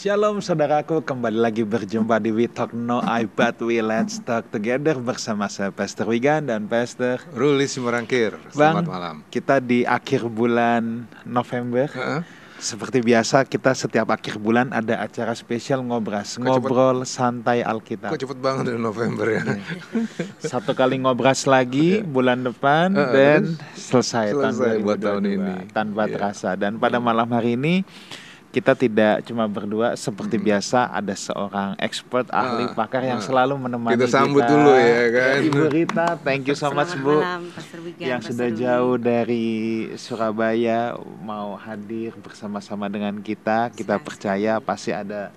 Shalom saudaraku, kembali lagi berjumpa di We Talk No I But We Let's Talk Together bersama saya Pastor Wigan dan Pastor Ruli Simorangkir. Bang, Selamat malam. kita di akhir bulan November. Heeh. Seperti biasa kita setiap akhir bulan ada acara spesial ngobras, cepet? ngobrol santai Alkitab. Kok cepet banget dari November ya? Satu kali ngobras lagi bulan depan Heeh, dan selesai, selesai tahun buat tahun 2022 ini. tanpa Iya. terasa. Dan pada malam hari ini kita tidak cuma berdua seperti biasa ada seorang expert ahli Ah, pakar yang ah. selalu menemani Kita sambut dulu ya kan. Ibu Rita, thank you so much Selamat Bu malam, Pastor Wigan, yang Pastor sudah Ruli. jauh dari Surabaya mau hadir bersama-sama dengan kita. Kita Senang percaya sekali. pasti ada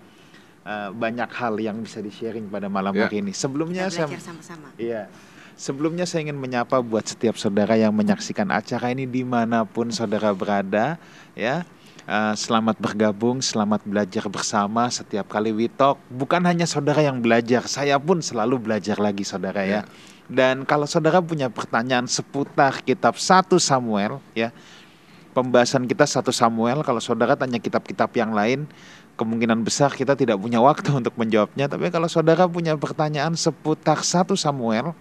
uh, banyak hal yang bisa di-sharing pada malam Ya. hari ini. Sebelumnya Kita saya belajar sama-sama. Iya. Sebelumnya saya ingin menyapa buat setiap saudara yang menyaksikan acara ini di mana pun saudara berada, ya. Eh, selamat bergabung, selamat belajar bersama setiap kali we talk. Bukan hanya saudara yang belajar, saya pun selalu belajar lagi saudara ya. Ya. Dan kalau saudara punya pertanyaan seputar kitab 1 Samuel, ya. Pembahasan kita 1 Samuel, kalau saudara tanya kitab-kitab yang lain, kemungkinan besar kita tidak punya waktu untuk menjawabnya. Tapi kalau saudara punya pertanyaan seputar 1 Samuel,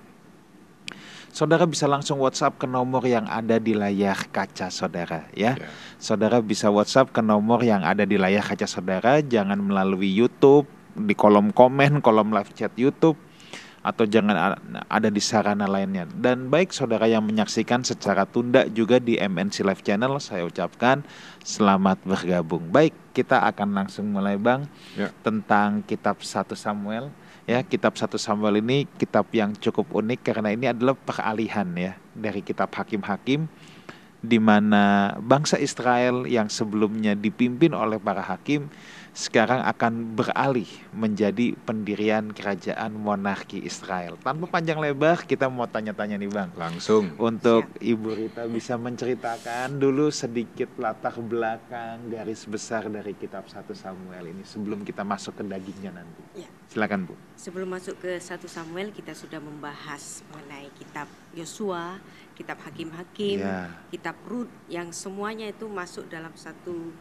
saudara bisa langsung WhatsApp ke nomor yang ada di layar kaca saudara ya. Ya. Saudara bisa WhatsApp ke nomor yang ada di layar kaca saudara, jangan melalui YouTube di kolom komen, kolom live chat YouTube atau jangan ada di sarana lainnya. Dan baik saudara yang menyaksikan secara tunda juga di MNC Live Channel, saya ucapkan selamat bergabung. Baik, kita akan langsung mulai Bang Ya. tentang kitab 1 Samuel. Ya, kitab 1 Samuel ini kitab yang cukup unik karena ini adalah peralihan ya dari kitab Hakim-hakim di mana bangsa Israel yang sebelumnya dipimpin oleh para hakim sekarang akan beralih menjadi pendirian kerajaan monarki Israel. Tanpa panjang lebar, kita mau tanya-tanya nih Bang. Langsung. Untuk Ibu Rita bisa menceritakan dulu sedikit latar belakang garis besar dari kitab 1 Samuel ini sebelum kita masuk ke dagingnya nanti. Ya. Silakan Bu. Sebelum masuk ke 1 Samuel, kita sudah membahas mengenai kitab Yosua, kitab Hakim-hakim, Ya. kitab Rut yang semuanya itu masuk dalam satu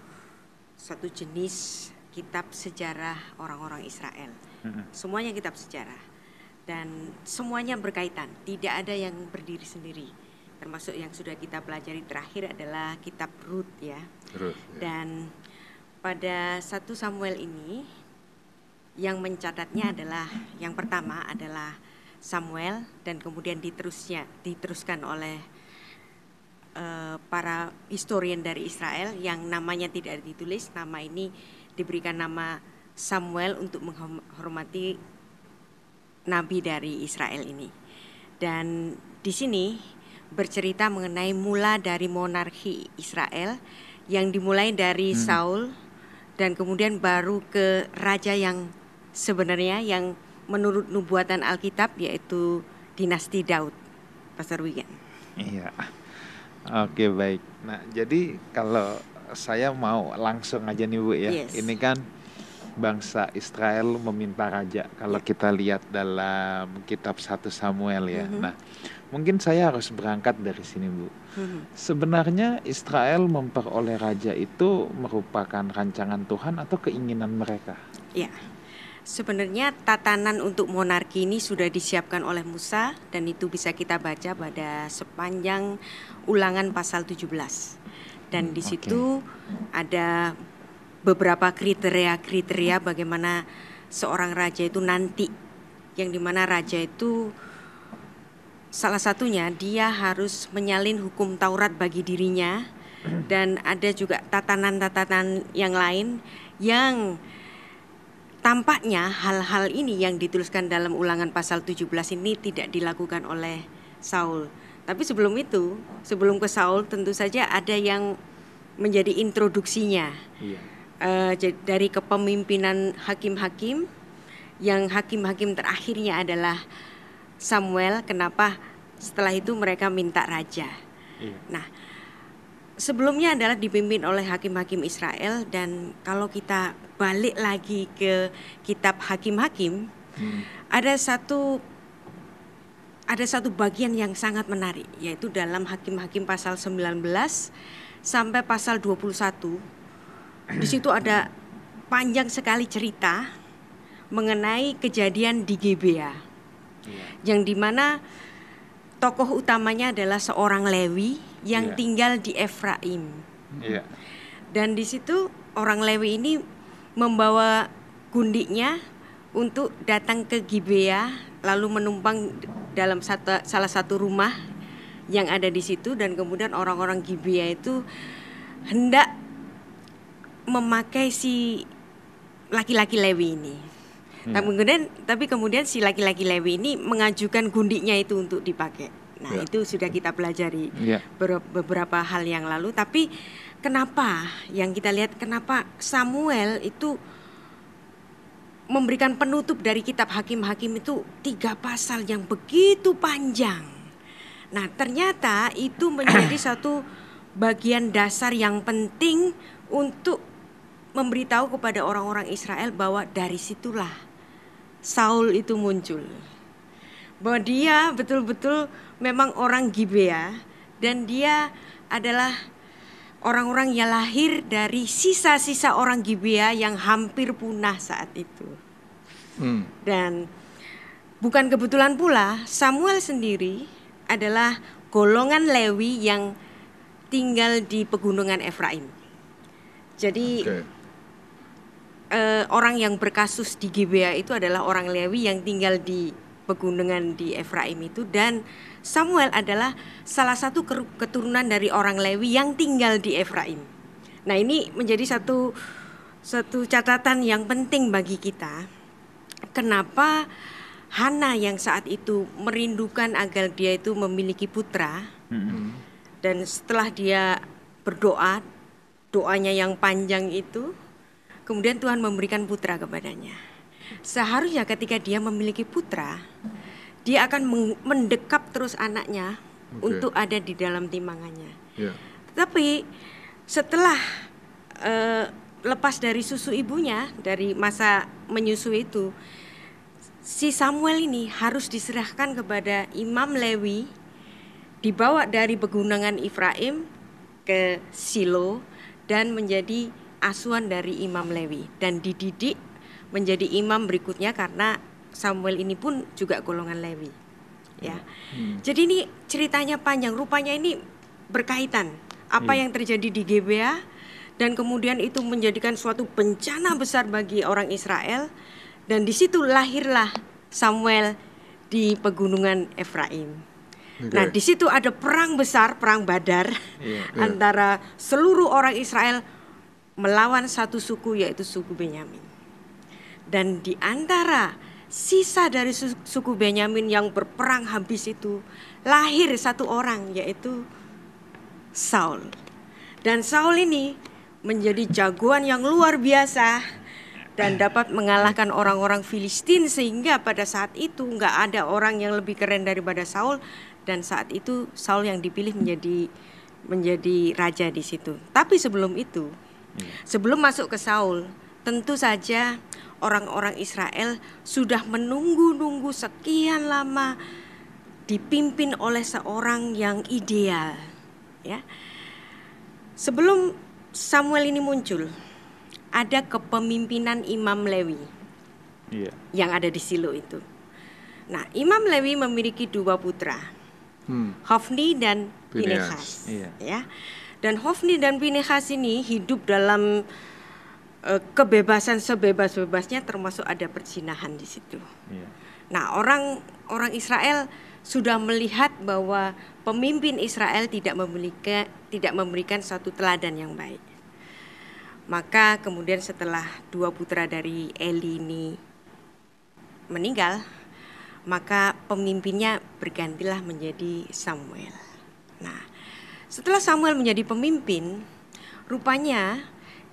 satu jenis kitab sejarah orang-orang Israel. Semuanya kitab sejarah dan semuanya berkaitan, tidak ada yang berdiri sendiri. Termasuk yang sudah kita pelajari terakhir adalah kitab Rut ya. Terus. ya. Dan pada 1 Samuel ini yang mencatatnya adalah yang pertama adalah Samuel dan kemudian diterusnya diteruskan oleh eh, para historian dari Israel yang namanya tidak ditulis, nama ini diberikan nama Samuel untuk menghormati nabi dari Israel ini. Dan di sini bercerita mengenai mula dari monarki Israel yang dimulai dari Saul dan kemudian baru ke raja yang sebenarnya yang menurut nubuatan Alkitab yaitu dinasti Daud. Pastor Wigan. Iya. Oke baik. Nah jadi kalau saya mau langsung aja nih Bu ya. Yes. Ini kan bangsa Israel meminta raja. Kalau kita lihat dalam kitab 1 Samuel ya. Mhm. Nah mungkin saya harus berangkat dari sini Bu. Mhm. Sebenarnya Israel memperoleh raja itu merupakan rancangan Tuhan atau keinginan mereka? Ya. Sebenarnya tatanan untuk monarki ini sudah disiapkan oleh Musa dan itu bisa kita baca pada sepanjang Ulangan pasal 17. Dan di oke. situ ada beberapa kriteria-kriteria bagaimana seorang raja itu nanti yang di mana raja itu salah satunya dia harus menyalin hukum Taurat bagi dirinya dan ada juga tatanan-tatanan yang lain yang tampaknya hal-hal ini yang dituliskan dalam ulangan pasal 17 ini tidak dilakukan oleh Saul. Tapi sebelum itu, sebelum ke Saul tentu saja ada yang menjadi introduksinya Iya. Jadi dari kepemimpinan hakim-hakim yang hakim-hakim terakhirnya adalah Samuel. Kenapa setelah itu mereka minta raja? Iya. Nah, sebelumnya adalah dipimpin oleh hakim-hakim Israel dan kalau kita balik lagi ke kitab hakim-hakim, Hmm. ada satu ada satu bagian yang sangat menarik yaitu dalam hakim-hakim pasal 19 sampai pasal 21. Di situ ada panjang sekali cerita mengenai kejadian di Gebea, Iya. yang di mana tokoh utamanya adalah seorang Lewi yang Iya. tinggal di Efraim. Iya. Dan di situ orang Lewi ini membawa gundiknya untuk datang ke Gibea lalu menumpang dalam satu, salah satu rumah yang ada di situ dan kemudian orang-orang Gibea itu hendak memakai si laki-laki Lewi ini. Iya. Tapi kemudian tapi kemudian si laki-laki Lewi ini mengajukan gundiknya itu untuk dipakai. Nah, Ya. itu sudah kita pelajari ber- beberapa hal yang lalu tapi kenapa yang kita lihat kenapa Samuel itu memberikan penutup dari kitab hakim-hakim itu tiga pasal yang begitu panjang. Nah ternyata itu menjadi satu bagian dasar yang penting untuk memberitahu kepada orang-orang Israel bahwa dari situlah Saul itu muncul. Bahwa dia betul-betul memang orang Gibea dan dia adalah orang-orang yang lahir dari sisa-sisa orang Gibea yang hampir punah saat itu. Hmm. Dan bukan kebetulan pula Samuel sendiri adalah golongan Lewi yang tinggal di pegunungan Efraim. Jadi Oke. eh, orang yang berkasus di Gibea itu adalah orang Lewi yang tinggal di pegunungan di Efraim itu dan Samuel adalah salah satu keturunan dari orang Lewi yang tinggal di Efraim. Nah, ini menjadi satu satu catatan yang penting bagi kita. Kenapa Hana yang saat itu merindukan agar dia itu memiliki putra, Mm-mm. dan setelah dia berdoa, doanya yang panjang itu, kemudian Tuhan memberikan putra kepadanya. Seharusnya ketika dia memiliki putra, dia akan mendekap terus anaknya Oke. untuk ada di dalam timbangannya. Ya. Tetapi setelah eh, lepas dari susu ibunya, dari masa menyusui itu, si Samuel ini harus diserahkan kepada Imam Lewi, dibawa dari pegunungan Efraim ke Silo dan menjadi asuhan dari Imam Lewi dan dididik menjadi imam berikutnya karena Samuel ini pun juga golongan Lewi. Ya. Jadi ini ceritanya panjang, rupanya ini berkaitan apa Iya. yang terjadi di Gebea dan kemudian itu menjadikan suatu bencana besar bagi orang Israel dan di situ lahirlah Samuel di pegunungan Efraim. Nah, di situ ada perang besar, perang Badar Iya. antara seluruh orang Israel melawan satu suku yaitu suku Benyamin. Dan di antara sisa dari su- suku Benyamin yang berperang habis itu lahir satu orang yaitu Saul. Dan Saul ini menjadi jagoan yang luar biasa dan dapat mengalahkan orang-orang Filistin sehingga pada saat itu nggak ada orang yang lebih keren daripada Saul dan saat itu Saul yang dipilih menjadi menjadi raja di situ. Tapi sebelum itu, sebelum masuk ke Saul, tentu saja orang-orang Israel sudah menunggu-nunggu sekian lama dipimpin oleh seorang yang ideal, ya. Sebelum Samuel ini muncul, ada kepemimpinan Imam Lewi Iya. yang ada di Silo itu. Nah, Imam Lewi memiliki dua putra, Hmm. Hofni dan Pinehas. Iya. Ya. Dan Hofni dan Pinehas ini hidup dalam kebebasan sebebas-bebasnya termasuk ada perzinahan di situ. Iya. Nah, orang orang Israel sudah melihat bahwa pemimpin Israel tidak memiliki tidak memberikan satu teladan yang baik. Maka kemudian setelah dua putra dari Eli ini meninggal, maka pemimpinnya bergantilah menjadi Samuel. Nah, setelah Samuel menjadi pemimpin, rupanya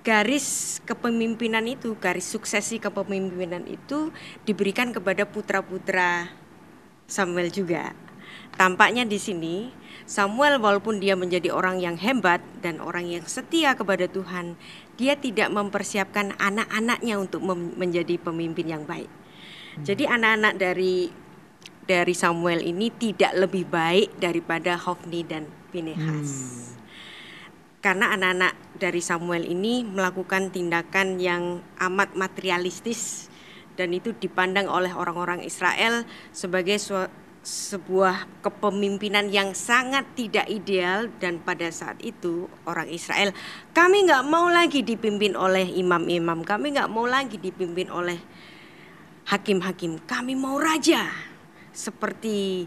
garis kepemimpinan itu, garis suksesi kepemimpinan itu diberikan kepada putra-putra Samuel juga. Tampaknya di sini Samuel walaupun dia menjadi orang yang hebat dan orang yang setia kepada Tuhan, dia tidak mempersiapkan anak-anaknya untuk menjadi pemimpin yang baik. Jadi anak-anak dari dari Samuel ini tidak lebih baik daripada Hofni dan Pinehas. Karena anak-anak dari Samuel ini melakukan tindakan yang amat materialistis dan itu dipandang oleh orang-orang Israel sebagai sebuah kepemimpinan yang sangat tidak ideal dan pada saat itu orang Israel kami nggak mau lagi dipimpin oleh imam-imam kami nggak mau lagi dipimpin oleh hakim-hakim kami mau raja. Seperti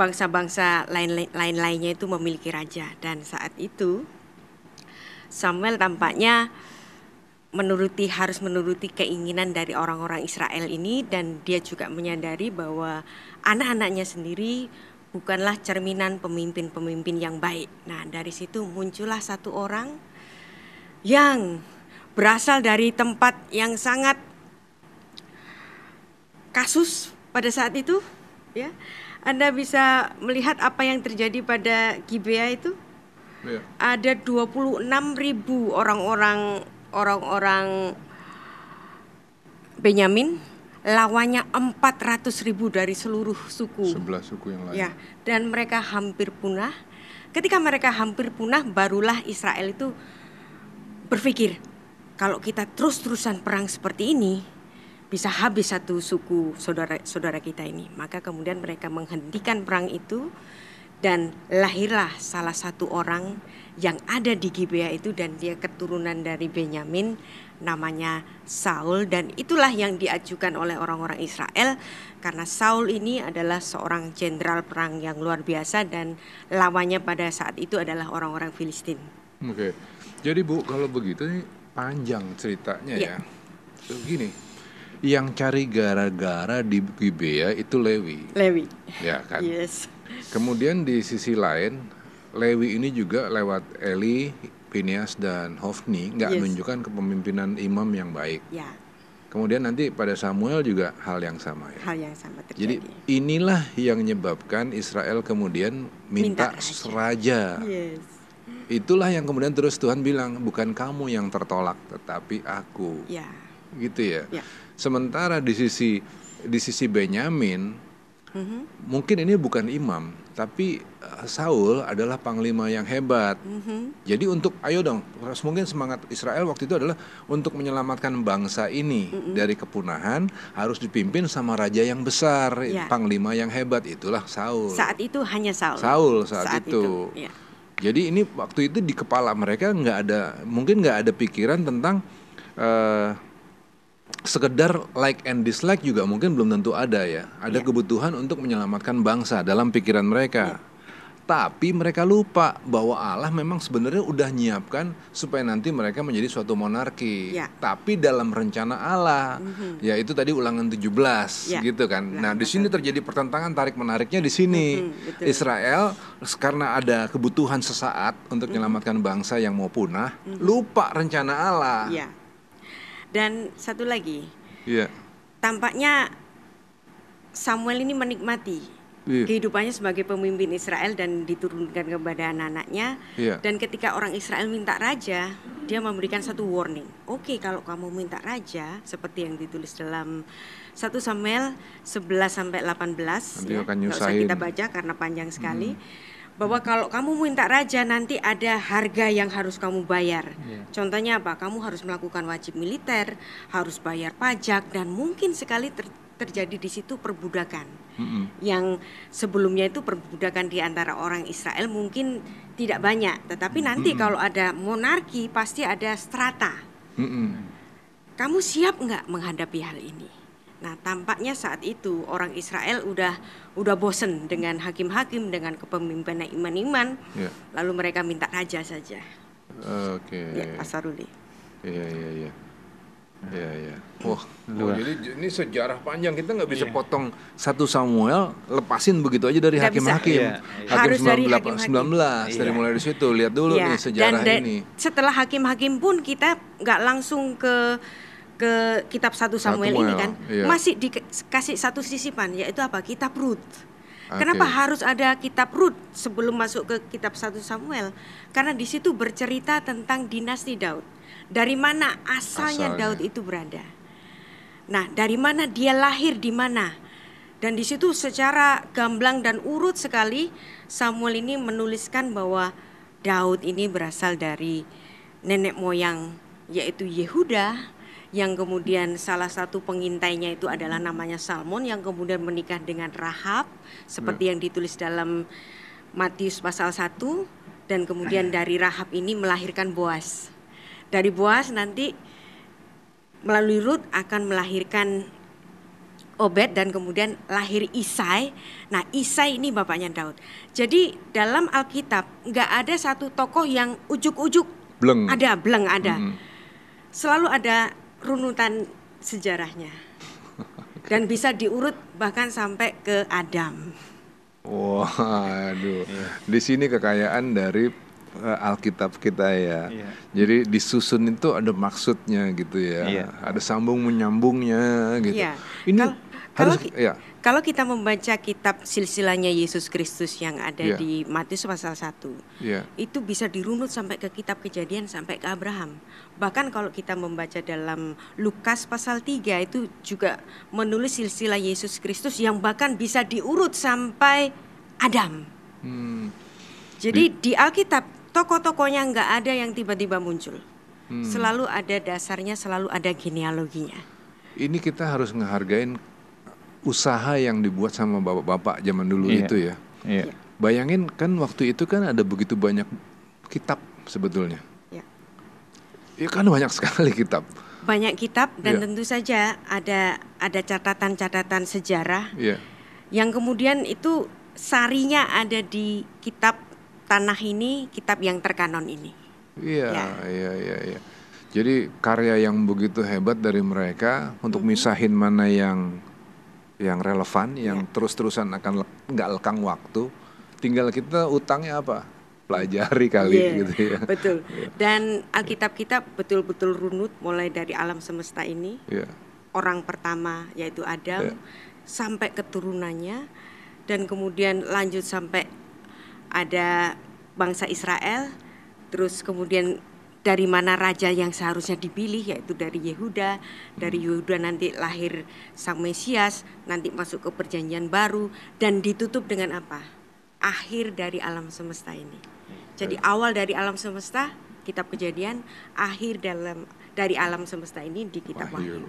bangsa-bangsa lain-lainnya itu memiliki raja dan saat itu Samuel tampaknya menuruti harus menuruti keinginan dari orang-orang Israel ini dan dia juga menyadari bahwa anak-anaknya sendiri bukanlah cerminan pemimpin-pemimpin yang baik. Nah, dari situ muncullah satu orang yang berasal dari tempat yang sangat kasus pada saat itu, ya. Anda bisa melihat apa yang terjadi pada Gibea itu. Ya. Ada 26 ribu orang-orang orang-orang Benyamin lawannya 400 ribu dari seluruh suku. Sebelah suku yang lain. Ya, dan mereka hampir punah. Ketika mereka hampir punah, barulah Israel itu berpikir, kalau kita terus-terusan perang seperti ini, bisa habis satu suku saudara-saudara kita ini. Maka kemudian mereka menghentikan perang itu dan lahirlah salah satu orang yang ada di Gibea itu dan dia keturunan dari Benyamin namanya Saul dan itulah yang diajukan oleh orang-orang Israel karena Saul ini adalah seorang jenderal perang yang luar biasa dan lawannya pada saat itu adalah orang-orang Filistin. Oke. Jadi Bu, kalau begitu panjang ceritanya ya. ya. Begini, yang cari gara-gara di Gibea itu Lewi. Lewi. Ya kan. Yes. Kemudian di sisi lain Lewi ini juga lewat Eli, Phineas dan Hofni nggak yes. menunjukkan kepemimpinan imam yang baik. Ya. Kemudian nanti pada Samuel juga hal yang sama ya. Hal yang sama terjadi. Jadi inilah yang menyebabkan Israel kemudian minta, minta raja. raja. Yes. Itulah yang kemudian terus Tuhan bilang bukan kamu yang tertolak tetapi aku. Ya. Gitu ya. ya. Sementara di sisi di sisi Benyamin mm-hmm. mungkin ini bukan imam, tapi uh, Saul adalah panglima yang hebat. Mm-hmm. Jadi untuk ayo dong, mungkin semangat Israel waktu itu adalah untuk menyelamatkan bangsa ini mm-hmm. dari kepunahan harus dipimpin sama raja yang besar, yeah. panglima yang hebat itulah Saul. Saat itu hanya Saul. Saul saat, saat itu. itu. Yeah. Jadi ini waktu itu di kepala mereka nggak ada, mungkin nggak ada pikiran tentang uh, sekedar like and dislike juga mungkin belum tentu ada ya. Ada yeah. kebutuhan untuk menyelamatkan bangsa dalam pikiran mereka. Yeah. Tapi mereka lupa bahwa Allah memang sebenarnya udah nyiapkan supaya nanti mereka menjadi suatu monarki. Yeah. Tapi dalam rencana Allah, mm-hmm. ya itu tadi ulangan 17 yeah. gitu kan. Nah, nah di sini terjadi pertentangan tarik menariknya di sini. Mm-hmm, Israel karena ada kebutuhan sesaat untuk mm-hmm. menyelamatkan bangsa yang mau punah, mm-hmm. lupa rencana Allah. Yeah dan satu lagi, yeah. tampaknya Samuel ini menikmati yeah. kehidupannya sebagai pemimpin Israel dan diturunkan kepada anak-anaknya. Yeah. Dan ketika orang Israel minta raja, dia memberikan satu warning. Oke, okay, kalau kamu minta raja, seperti yang ditulis dalam 1 Samuel 11 sampai 18 Nanti ya, akan usah kita baca karena panjang sekali. Hmm bahwa kalau kamu minta raja nanti ada harga yang harus kamu bayar. Yeah. Contohnya apa? Kamu harus melakukan wajib militer, harus bayar pajak dan mungkin sekali ter terjadi di situ perbudakan. Mm -hmm. Yang sebelumnya itu perbudakan di antara orang Israel mungkin tidak banyak, tetapi nanti mm -hmm. kalau ada monarki pasti ada strata. Mm -hmm. Kamu siap nggak menghadapi hal ini? Nah, tampaknya saat itu orang Israel udah udah bosen dengan hakim-hakim dengan kepemimpinan iman-iman. Ya. Lalu mereka minta raja saja. Oke. Okay. Ya, Pasaruli. Iya, iya, iya. Iya, iya. Wah, oh, jadi ini sejarah panjang kita nggak bisa yeah. potong satu Samuel lepasin begitu aja dari hakim-hakim. Iya, iya. Hakim Harus 19, dari hakim -hakim. 19 dari iya. mulai dari situ lihat dulu iya. nih sejarah dan, ini. Setelah hakim-hakim pun kita nggak langsung ke ke kitab satu Samuel, Samuel ini kan iya. masih dikasih satu sisipan yaitu apa kitab Rut. Okay. Kenapa harus ada kitab Rut sebelum masuk ke kitab satu Samuel? Karena di situ bercerita tentang dinasti Daud. Dari mana asalnya, asalnya. Daud itu berada. Nah, dari mana dia lahir di mana? Dan di situ secara gamblang dan urut sekali Samuel ini menuliskan bahwa Daud ini berasal dari nenek moyang yaitu Yehuda yang kemudian salah satu pengintainya itu adalah namanya Salmon yang kemudian menikah dengan Rahab seperti ya. yang ditulis dalam Matius pasal 1 dan kemudian dari Rahab ini melahirkan Boas. Dari Boas nanti melalui Ruth akan melahirkan Obed dan kemudian lahir Isai. Nah Isai ini bapaknya Daud. Jadi dalam Alkitab nggak ada satu tokoh yang ujuk-ujuk. Bleng. Ada, bleng ada. Mm -hmm. Selalu ada runutan sejarahnya. Dan bisa diurut bahkan sampai ke Adam. Wah, aduh. Yeah. Di sini kekayaan dari uh, Alkitab kita ya. Yeah. Jadi disusun itu ada maksudnya gitu ya. Yeah. Ada sambung menyambungnya gitu. Yeah. Ini Kal harus kalau, ya. Kalau kita membaca kitab silsilahnya Yesus Kristus yang ada yeah. di Matius pasal 1. Yeah. Itu bisa dirunut sampai ke kitab Kejadian sampai ke Abraham. Bahkan kalau kita membaca dalam Lukas pasal 3 itu juga menulis silsilah Yesus Kristus yang bahkan bisa diurut sampai Adam. Hmm. Jadi di, di Alkitab tokoh-tokohnya nggak ada yang tiba-tiba muncul. Hmm. Selalu ada dasarnya, selalu ada genealoginya. Ini kita harus ngehargain usaha yang dibuat sama bapak-bapak zaman dulu iya. itu ya. Iya. Bayangin kan waktu itu kan ada begitu banyak kitab sebetulnya. Iya. Ya kan banyak sekali kitab. Banyak kitab dan iya. tentu saja ada ada catatan-catatan sejarah. Iya. Yang kemudian itu sarinya ada di kitab tanah ini, kitab yang terkanon ini. Iya, ya. iya, iya, iya. Jadi karya yang begitu hebat dari mereka untuk mm -hmm. misahin mana yang yang relevan, yang yeah. terus-terusan akan nggak lekang waktu. Tinggal kita utangnya apa? Pelajari kali yeah, gitu ya. Betul. Yeah. Dan Alkitab kita betul-betul runut mulai dari alam semesta ini. Yeah. Orang pertama yaitu Adam yeah. sampai keturunannya dan kemudian lanjut sampai ada bangsa Israel, terus kemudian dari mana raja yang seharusnya dipilih yaitu dari Yehuda dari hmm. Yehuda nanti lahir sang Mesias nanti masuk ke perjanjian baru dan ditutup dengan apa? Akhir dari alam semesta ini. Jadi awal dari alam semesta kitab kejadian akhir dalam dari alam semesta ini di kitab Wahyu.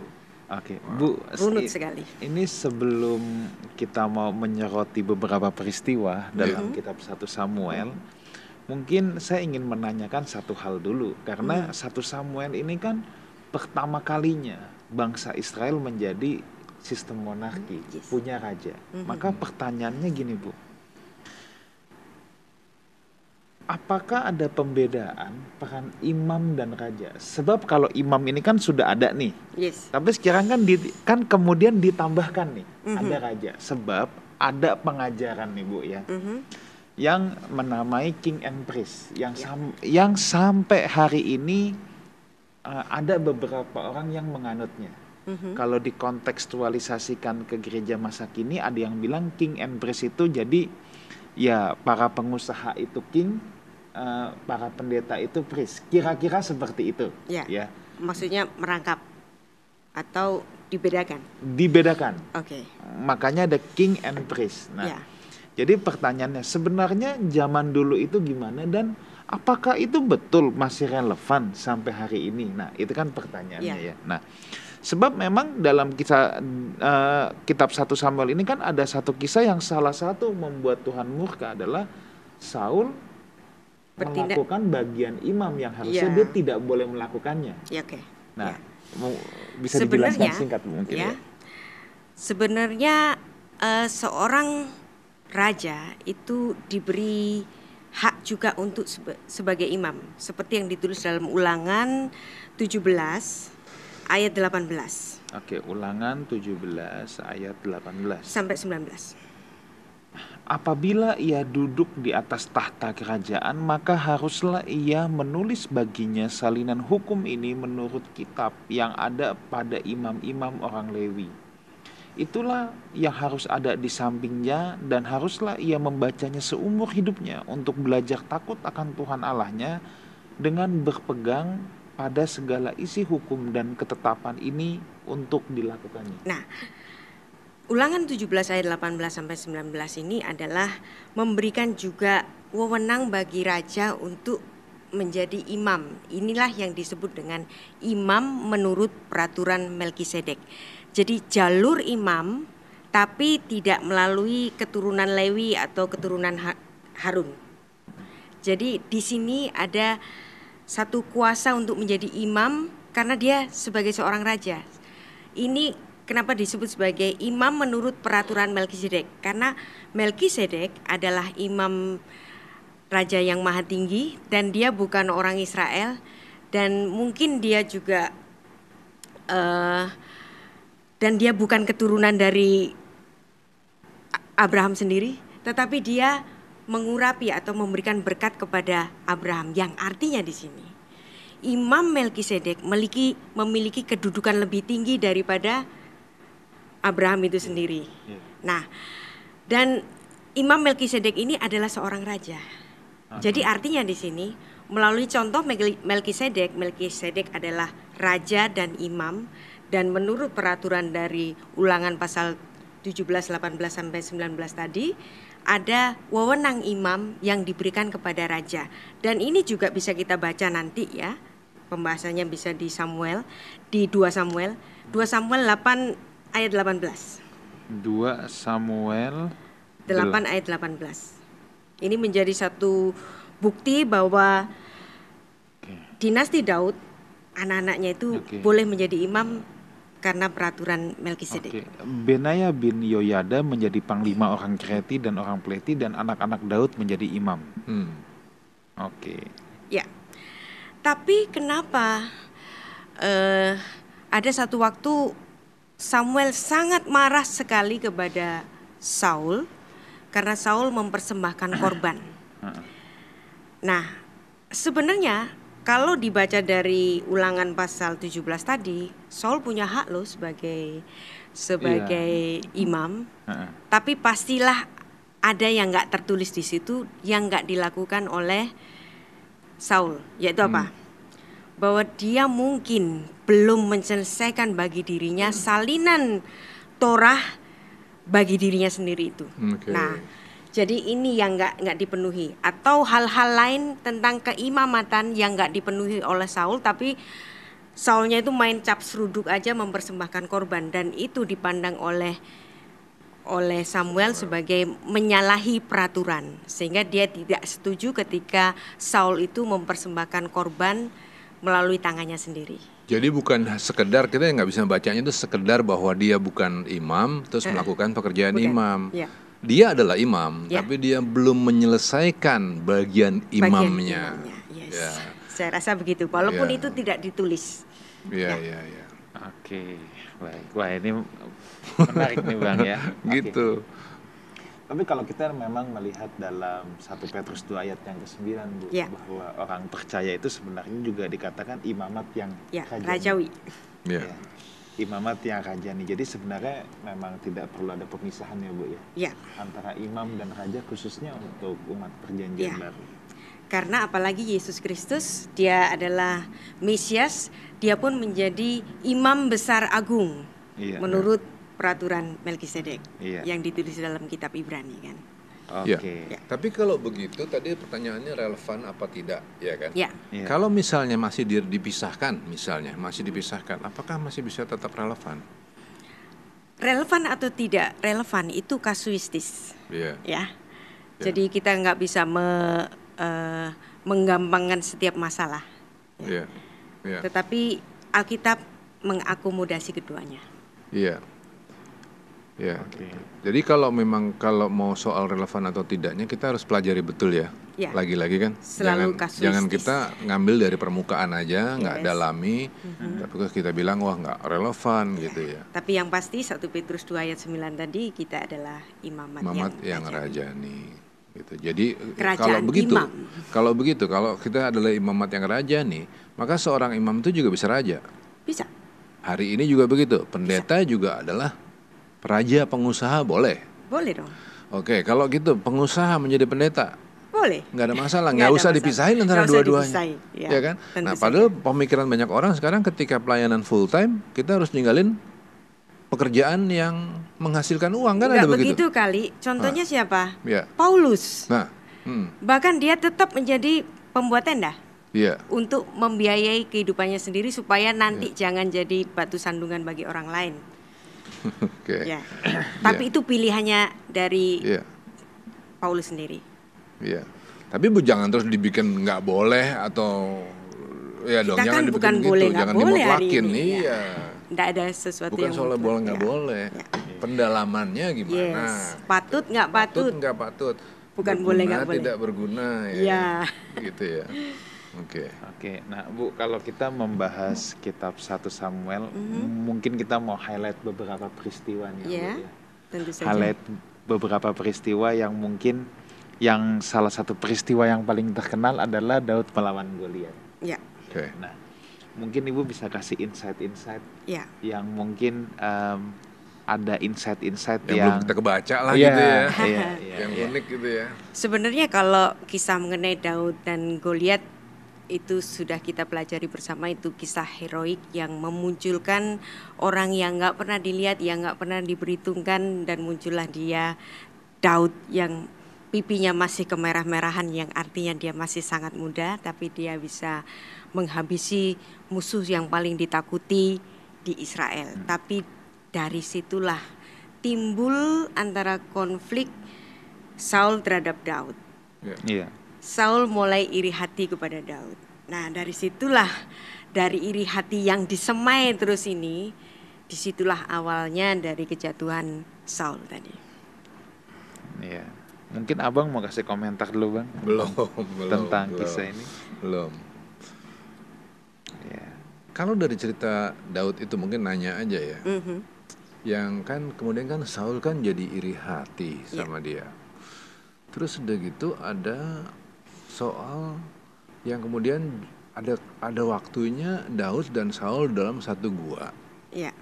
Oke, Bu, runut sekali. Ini sebelum kita mau menyoroti beberapa peristiwa dalam yeah. kitab 1 Samuel, Mungkin saya ingin menanyakan satu hal dulu karena hmm. satu Samuel ini kan pertama kalinya bangsa Israel menjadi sistem monarki, yes. punya raja. Hmm. Maka pertanyaannya gini, Bu. Apakah ada pembedaan peran imam dan raja? Sebab kalau imam ini kan sudah ada nih. Yes. Tapi sekarang kan di, kan kemudian ditambahkan nih mm -hmm. ada raja. Sebab ada pengajaran nih, Bu ya. Mm -hmm yang menamai King and Priest yang ya. sam yang sampai hari ini uh, ada beberapa orang yang menganutnya. Mm-hmm. Kalau dikontekstualisasikan ke gereja masa kini ada yang bilang King and Priest itu jadi ya para pengusaha itu king, uh, para pendeta itu priest. Kira-kira seperti itu. Ya. ya. Maksudnya merangkap atau dibedakan? Dibedakan. Oke. Okay. Makanya ada king and priest. Nah, ya jadi pertanyaannya sebenarnya zaman dulu itu gimana dan apakah itu betul masih relevan sampai hari ini? Nah, itu kan pertanyaannya ya. ya. Nah, sebab memang dalam kisah uh, kitab satu Samuel ini kan ada satu kisah yang salah satu membuat Tuhan murka adalah Saul Bertindak. melakukan bagian imam yang harusnya ya. dia tidak boleh melakukannya. Ya, oke. Okay. Nah, ya. bisa dijelaskan singkat mungkin ya. ya. Sebenarnya uh, seorang raja itu diberi hak juga untuk sebagai imam seperti yang ditulis dalam Ulangan 17 ayat 18. Oke, Ulangan 17 ayat 18 sampai 19. Apabila ia duduk di atas tahta kerajaan, maka haruslah ia menulis baginya salinan hukum ini menurut kitab yang ada pada imam-imam orang Lewi itulah yang harus ada di sampingnya dan haruslah ia membacanya seumur hidupnya untuk belajar takut akan Tuhan Allahnya dengan berpegang pada segala isi hukum dan ketetapan ini untuk dilakukannya. Nah, Ulangan 17 ayat 18 sampai 19 ini adalah memberikan juga wewenang bagi raja untuk menjadi imam. Inilah yang disebut dengan imam menurut peraturan Melkisedek. Jadi jalur imam tapi tidak melalui keturunan Lewi atau keturunan Harun. Jadi di sini ada satu kuasa untuk menjadi imam karena dia sebagai seorang raja. Ini kenapa disebut sebagai imam menurut peraturan Melkisedek? Karena Melkisedek adalah imam raja yang maha tinggi dan dia bukan orang Israel dan mungkin dia juga uh, dan dia bukan keturunan dari Abraham sendiri, tetapi dia mengurapi atau memberikan berkat kepada Abraham yang artinya di sini Imam Melkisedek memiliki memiliki kedudukan lebih tinggi daripada Abraham itu sendiri. Ya. Nah, dan Imam Melkisedek ini adalah seorang raja. Jadi artinya di sini melalui contoh Melkisedek, Melkisedek adalah raja dan imam dan menurut peraturan dari Ulangan pasal 17, 18 sampai 19 tadi ada wewenang imam yang diberikan kepada raja. Dan ini juga bisa kita baca nanti ya. Pembahasannya bisa di Samuel, di 2 Samuel, 2 Samuel 8 ayat 18. 2 Samuel 8 ayat 18. Ini menjadi satu bukti bahwa okay. dinasti Daud anak-anaknya itu okay. boleh menjadi imam karena peraturan Melkisedek. Okay. Benaya bin Yoyada menjadi panglima orang Kreti dan orang Pleti dan anak-anak Daud menjadi imam. Hmm. Oke. Okay. Ya. Tapi kenapa uh, ada satu waktu Samuel sangat marah sekali kepada Saul karena Saul mempersembahkan korban. Nah, sebenarnya kalau dibaca dari ulangan pasal 17 tadi, Saul punya hak loh sebagai sebagai yeah. imam. Tapi pastilah ada yang nggak tertulis di situ yang nggak dilakukan oleh Saul, yaitu apa? Hmm. Bahwa dia mungkin belum menyelesaikan bagi dirinya salinan Torah bagi dirinya sendiri itu. Okay. Nah, jadi ini yang nggak nggak dipenuhi atau hal-hal lain tentang keimamatan yang nggak dipenuhi oleh Saul tapi Saulnya itu main cap seruduk aja mempersembahkan korban dan itu dipandang oleh oleh Samuel sebagai menyalahi peraturan sehingga dia tidak setuju ketika Saul itu mempersembahkan korban melalui tangannya sendiri. Jadi bukan sekedar kita nggak bisa bacanya itu sekedar bahwa dia bukan imam terus uh, melakukan pekerjaan bukan. imam. Ya. Dia adalah imam, ya. tapi dia belum menyelesaikan bagian imamnya. Bagian imamnya. Yes. Ya. Saya rasa begitu, walaupun ya. itu tidak ditulis. Iya, iya, iya. Oke, baik. Wah ini menarik nih bang ya. gitu. Okay. Tapi kalau kita memang melihat dalam satu Petrus 2 ayat yang ke-9 Bu, ya. bahwa orang percaya itu sebenarnya juga dikatakan imamat yang ya, rajawi. Ya. ya. Imamat yang rajani. Jadi sebenarnya memang tidak perlu ada pemisahan ya Bu ya. ya. Antara imam dan raja khususnya untuk umat perjanjian ya. baru. Karena apalagi Yesus Kristus dia adalah Mesias, dia pun menjadi imam besar agung. Ya, menurut peraturan Melkisedek iya. yang ditulis dalam kitab Ibrani kan. Oke. Okay. Ya. Tapi kalau begitu tadi pertanyaannya relevan apa tidak, ya kan? Ya. ya. Kalau misalnya masih dipisahkan, misalnya masih dipisahkan, apakah masih bisa tetap relevan? Relevan atau tidak relevan itu kasuistis. Yeah. Ya. ya. Jadi kita nggak bisa me, uh, menggampangkan setiap masalah. Ya. Yeah. Yeah. Tetapi Alkitab mengakomodasi keduanya. Iya. Ya. Okay. Jadi kalau memang kalau mau soal relevan atau tidaknya kita harus pelajari betul ya. ya. Lagi-lagi kan. Selalu jangan jangan kita ngambil dari permukaan aja, nggak yes. dalami, mm-hmm. tapi kita bilang wah nggak relevan ya. gitu ya. Tapi yang pasti satu Petrus 2 ayat 9 tadi kita adalah imamat, imamat yang, yang rajani. Gitu. Jadi Kerajaan kalau begitu, imam. kalau begitu, kalau kita adalah imamat yang rajani, maka seorang imam itu juga bisa raja. Bisa. Hari ini juga begitu. Pendeta bisa. juga adalah Raja pengusaha boleh? Boleh dong. Oke, kalau gitu pengusaha menjadi pendeta? Boleh. Nggak ada masalah, nggak usah masalah. dipisahin antara dua-duanya. Ya, ya kan? Nah, padahal saja. pemikiran banyak orang sekarang ketika pelayanan full time, kita harus ninggalin pekerjaan yang menghasilkan uang kan Nggak ada begitu? begitu kali. Contohnya nah. siapa? Ya. Paulus. Nah, Hmm. Bahkan dia tetap menjadi pembuat tenda. Yeah. Untuk membiayai kehidupannya sendiri supaya nanti yeah. jangan jadi batu sandungan bagi orang lain. Oke. okay. Ya. Tapi yeah. itu pilihannya dari yeah. Paulus sendiri. Iya. Yeah. Tapi bu jangan terus dibikin nggak boleh atau ya dong Kita jangan kan bukan gitu. boleh jangan boleh dimutlakin iya. Ya. Nggak ada sesuatu bukan yang soal boleh nggak ya. boleh. Ya. Pendalamannya gimana? Yes. Patut nggak patut? Patut nggak patut. Bukan berguna, boleh nggak boleh. Tidak berguna ya. ya. Gitu ya. Oke. Okay. Oke. Okay. Nah, Bu, kalau kita membahas kitab 1 Samuel, mm -hmm. mungkin kita mau highlight beberapa peristiwa nih, yeah, Bu, ya. Tentu saja. Highlight beberapa peristiwa yang mungkin yang salah satu peristiwa yang paling terkenal adalah Daud melawan Goliat. Ya. Oke. Okay. Nah, mungkin Ibu bisa kasih insight-insight ya. yang mungkin um, ada insight-insight yang, yang belum kita kebaca lah yeah, gitu ya. Iya, iya, yang iya. unik gitu ya. Sebenarnya kalau kisah mengenai Daud dan Goliat itu sudah kita pelajari bersama itu kisah heroik yang memunculkan orang yang nggak pernah dilihat, yang nggak pernah diperhitungkan dan muncullah dia Daud yang pipinya masih kemerah-merahan yang artinya dia masih sangat muda tapi dia bisa menghabisi musuh yang paling ditakuti di Israel. Hmm. Tapi dari situlah timbul antara konflik Saul terhadap Daud. Yeah. Yeah. Saul mulai iri hati kepada Daud. Nah, dari situlah dari iri hati yang disemai terus ini di situlah awalnya dari kejatuhan Saul tadi. Iya. Mungkin abang mau kasih komentar dulu bang. Belum. Tentang belum, kisah ini. Belum. Ya. Kalau dari cerita Daud itu mungkin nanya aja ya. Mm -hmm. Yang kan kemudian kan Saul kan jadi iri hati iya. sama yeah. dia. Terus udah gitu ada soal yang kemudian ada ada waktunya Daud dan Saul dalam satu gua. Iya.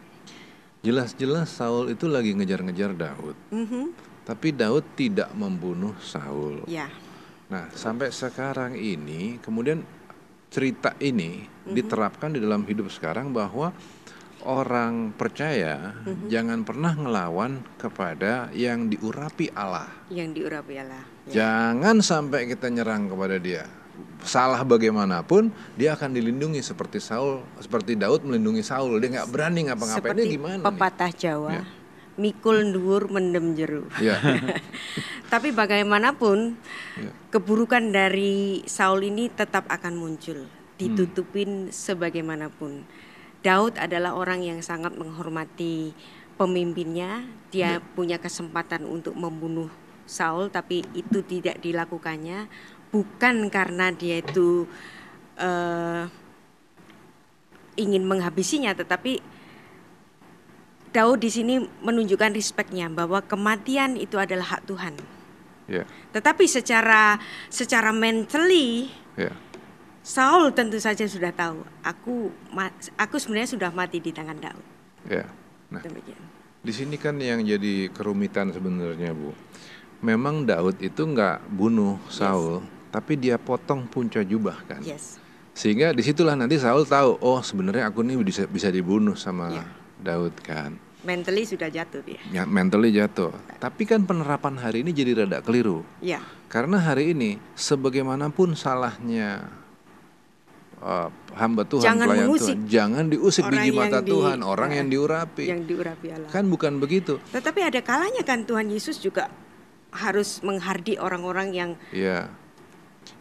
Jelas-jelas Saul itu lagi ngejar-ngejar Daud. Mm -hmm tapi Daud tidak membunuh Saul. Ya. Nah, sampai sekarang ini kemudian cerita ini mm-hmm. diterapkan di dalam hidup sekarang bahwa orang percaya mm-hmm. jangan pernah ngelawan kepada yang diurapi Allah. Yang diurapi Allah. Ya. Jangan sampai kita nyerang kepada dia. Salah bagaimanapun dia akan dilindungi seperti Saul, seperti Daud melindungi Saul. Dia nggak berani ngapa-ngapain. Dia gimana? Pepatah nih? Jawa. Ya mikul dhuwur mendem jeru. Yeah. Tapi bagaimanapun yeah. keburukan dari Saul ini tetap akan muncul, ditutupin hmm. sebagaimanapun. Daud adalah orang yang sangat menghormati pemimpinnya. Dia yeah. punya kesempatan untuk membunuh Saul, tapi itu tidak dilakukannya bukan karena dia itu uh, ingin menghabisinya, tetapi Daud di sini menunjukkan respeknya bahwa kematian itu adalah hak Tuhan. Yeah. Tetapi secara secara mentally, yeah. Saul tentu saja sudah tahu aku aku sebenarnya sudah mati di tangan Daud. Ya. Nah, Demikian. Di sini kan yang jadi kerumitan sebenarnya bu. Memang Daud itu nggak bunuh Saul, yes. tapi dia potong punca jubah kan. Yes. Sehingga di situlah nanti Saul tahu, oh sebenarnya aku ini bisa bisa dibunuh sama yeah Daud kan. Mentally sudah jatuh dia. Ya, mentally jatuh. Tapi kan penerapan hari ini jadi rada keliru. Ya. Karena hari ini sebagaimanapun salahnya uh, hamba Tuhan, jangan pelayan Tuhan, jangan diusik biji mata di, Tuhan, orang ya, yang diurapi. Yang diurapi Allah. Kan bukan begitu. Tetapi ada kalanya kan Tuhan Yesus juga harus menghardi orang-orang yang Ya.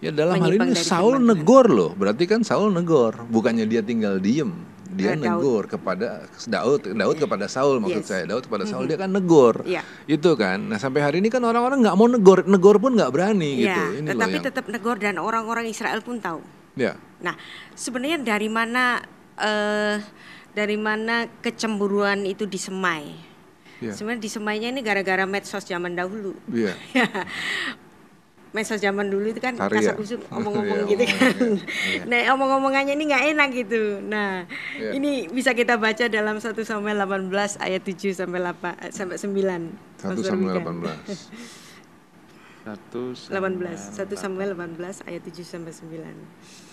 Ya dalam hal ini Saul negor loh. Berarti kan Saul negor, bukannya dia tinggal diem dia uh, negur kepada Daud Daud yeah. kepada Saul maksud yes. saya Daud kepada Saul mm -hmm. dia kan negor yeah. itu kan nah sampai hari ini kan orang-orang nggak mau negor negor pun nggak berani yeah. gitu ini tetapi yang... tetap negor dan orang-orang Israel pun tahu ya yeah. Nah sebenarnya dari mana uh, dari mana kecemburuan itu disemai yeah. sebenarnya disemainya ini gara-gara medsos zaman dahulu yeah. medsos zaman dulu itu kan kasar kusuk omong-omong iya, gitu kan. Iya. Nah omong-omongannya ini nggak enak gitu. Nah yeah. ini bisa kita baca dalam 1 Samuel 18 ayat 7 sampai 8 sampai 9. 1 Samuel 18. 1 Samuel 18 1 Samuel 18 ayat 7 sampai 9.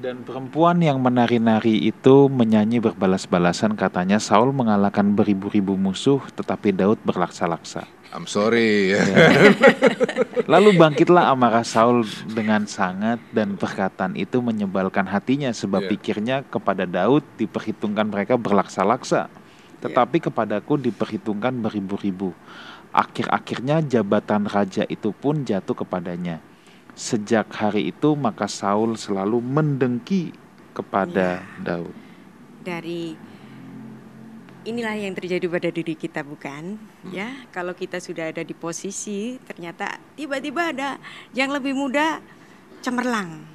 Dan perempuan yang menari-nari itu menyanyi berbalas-balasan katanya Saul mengalahkan beribu-ribu musuh tetapi Daud berlaksa-laksa. I'm sorry. Ya. Lalu bangkitlah amarah Saul dengan sangat dan perkataan itu menyebalkan hatinya sebab yeah. pikirnya kepada Daud diperhitungkan mereka berlaksa-laksa. Tetapi yeah. kepadaku diperhitungkan beribu-ribu. Akhir-akhirnya jabatan raja itu pun jatuh kepadanya Sejak hari itu maka Saul selalu mendengki kepada ya. Daud. Dari inilah yang terjadi pada diri kita bukan hmm. ya kalau kita sudah ada di posisi ternyata tiba-tiba ada yang lebih muda cemerlang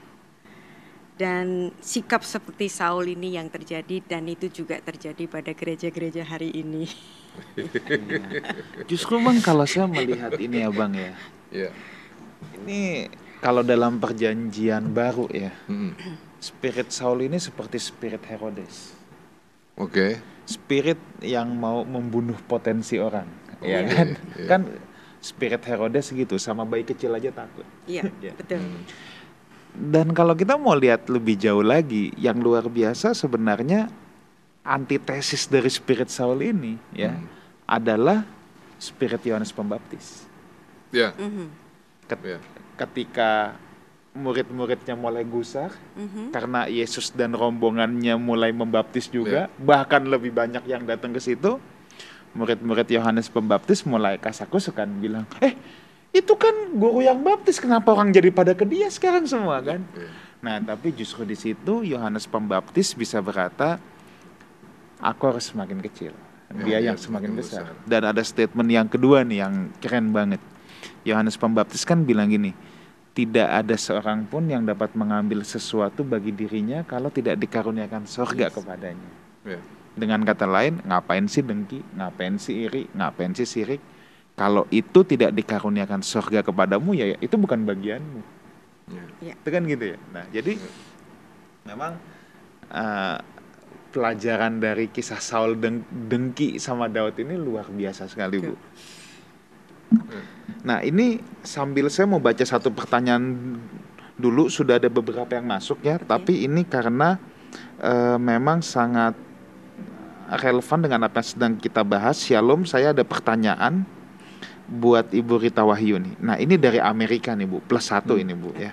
dan sikap seperti Saul ini yang terjadi dan itu juga terjadi pada gereja-gereja hari ini. Justru bang kalau saya melihat ini ya bang ya, yeah. ini kalau dalam perjanjian baru ya, hmm. spirit Saul ini seperti spirit Herodes. Oke. Okay. Spirit yang mau membunuh potensi orang, oh, ya kan? Iya. Kan spirit Herodes gitu, sama bayi kecil aja takut. Iya, ya. betul. Hmm. Dan kalau kita mau lihat lebih jauh lagi, yang luar biasa sebenarnya antitesis dari spirit Saul ini ya hmm. adalah spirit Yohanes Pembaptis. Ya. Yeah. Mm -hmm. yeah ketika murid-muridnya mulai gusar mm-hmm. karena Yesus dan rombongannya mulai membaptis juga yeah. bahkan lebih banyak yang datang ke situ murid-murid Yohanes Pembaptis mulai kasakusukan bilang eh itu kan guru yang baptis kenapa orang jadi pada ke dia sekarang semua kan yeah. nah tapi justru di situ Yohanes Pembaptis bisa berkata aku harus semakin kecil dia yeah, yang semakin besar. besar dan ada statement yang kedua nih yang keren banget Yohanes Pembaptis kan bilang gini, tidak ada seorang pun yang dapat mengambil sesuatu bagi dirinya kalau tidak dikaruniakan surga yes. kepadanya. Yeah. Dengan kata lain, ngapain sih dengki, ngapain sih iri, ngapain sih sirik? Kalau itu tidak dikaruniakan surga kepadamu, ya itu bukan bagianmu. Yeah. Yeah. Itu kan gitu ya. Nah, jadi yeah. memang uh, pelajaran dari kisah Saul deng dengki sama Daud ini luar biasa sekali, Bu. Nah ini sambil saya mau baca satu pertanyaan dulu sudah ada beberapa yang masuk ya, okay. tapi ini karena uh, memang sangat relevan dengan apa yang sedang kita bahas. Shalom, saya ada pertanyaan buat Ibu Rita Wahyu nih. Nah ini dari Amerika nih Bu, plus satu hmm. ini Bu okay. ya.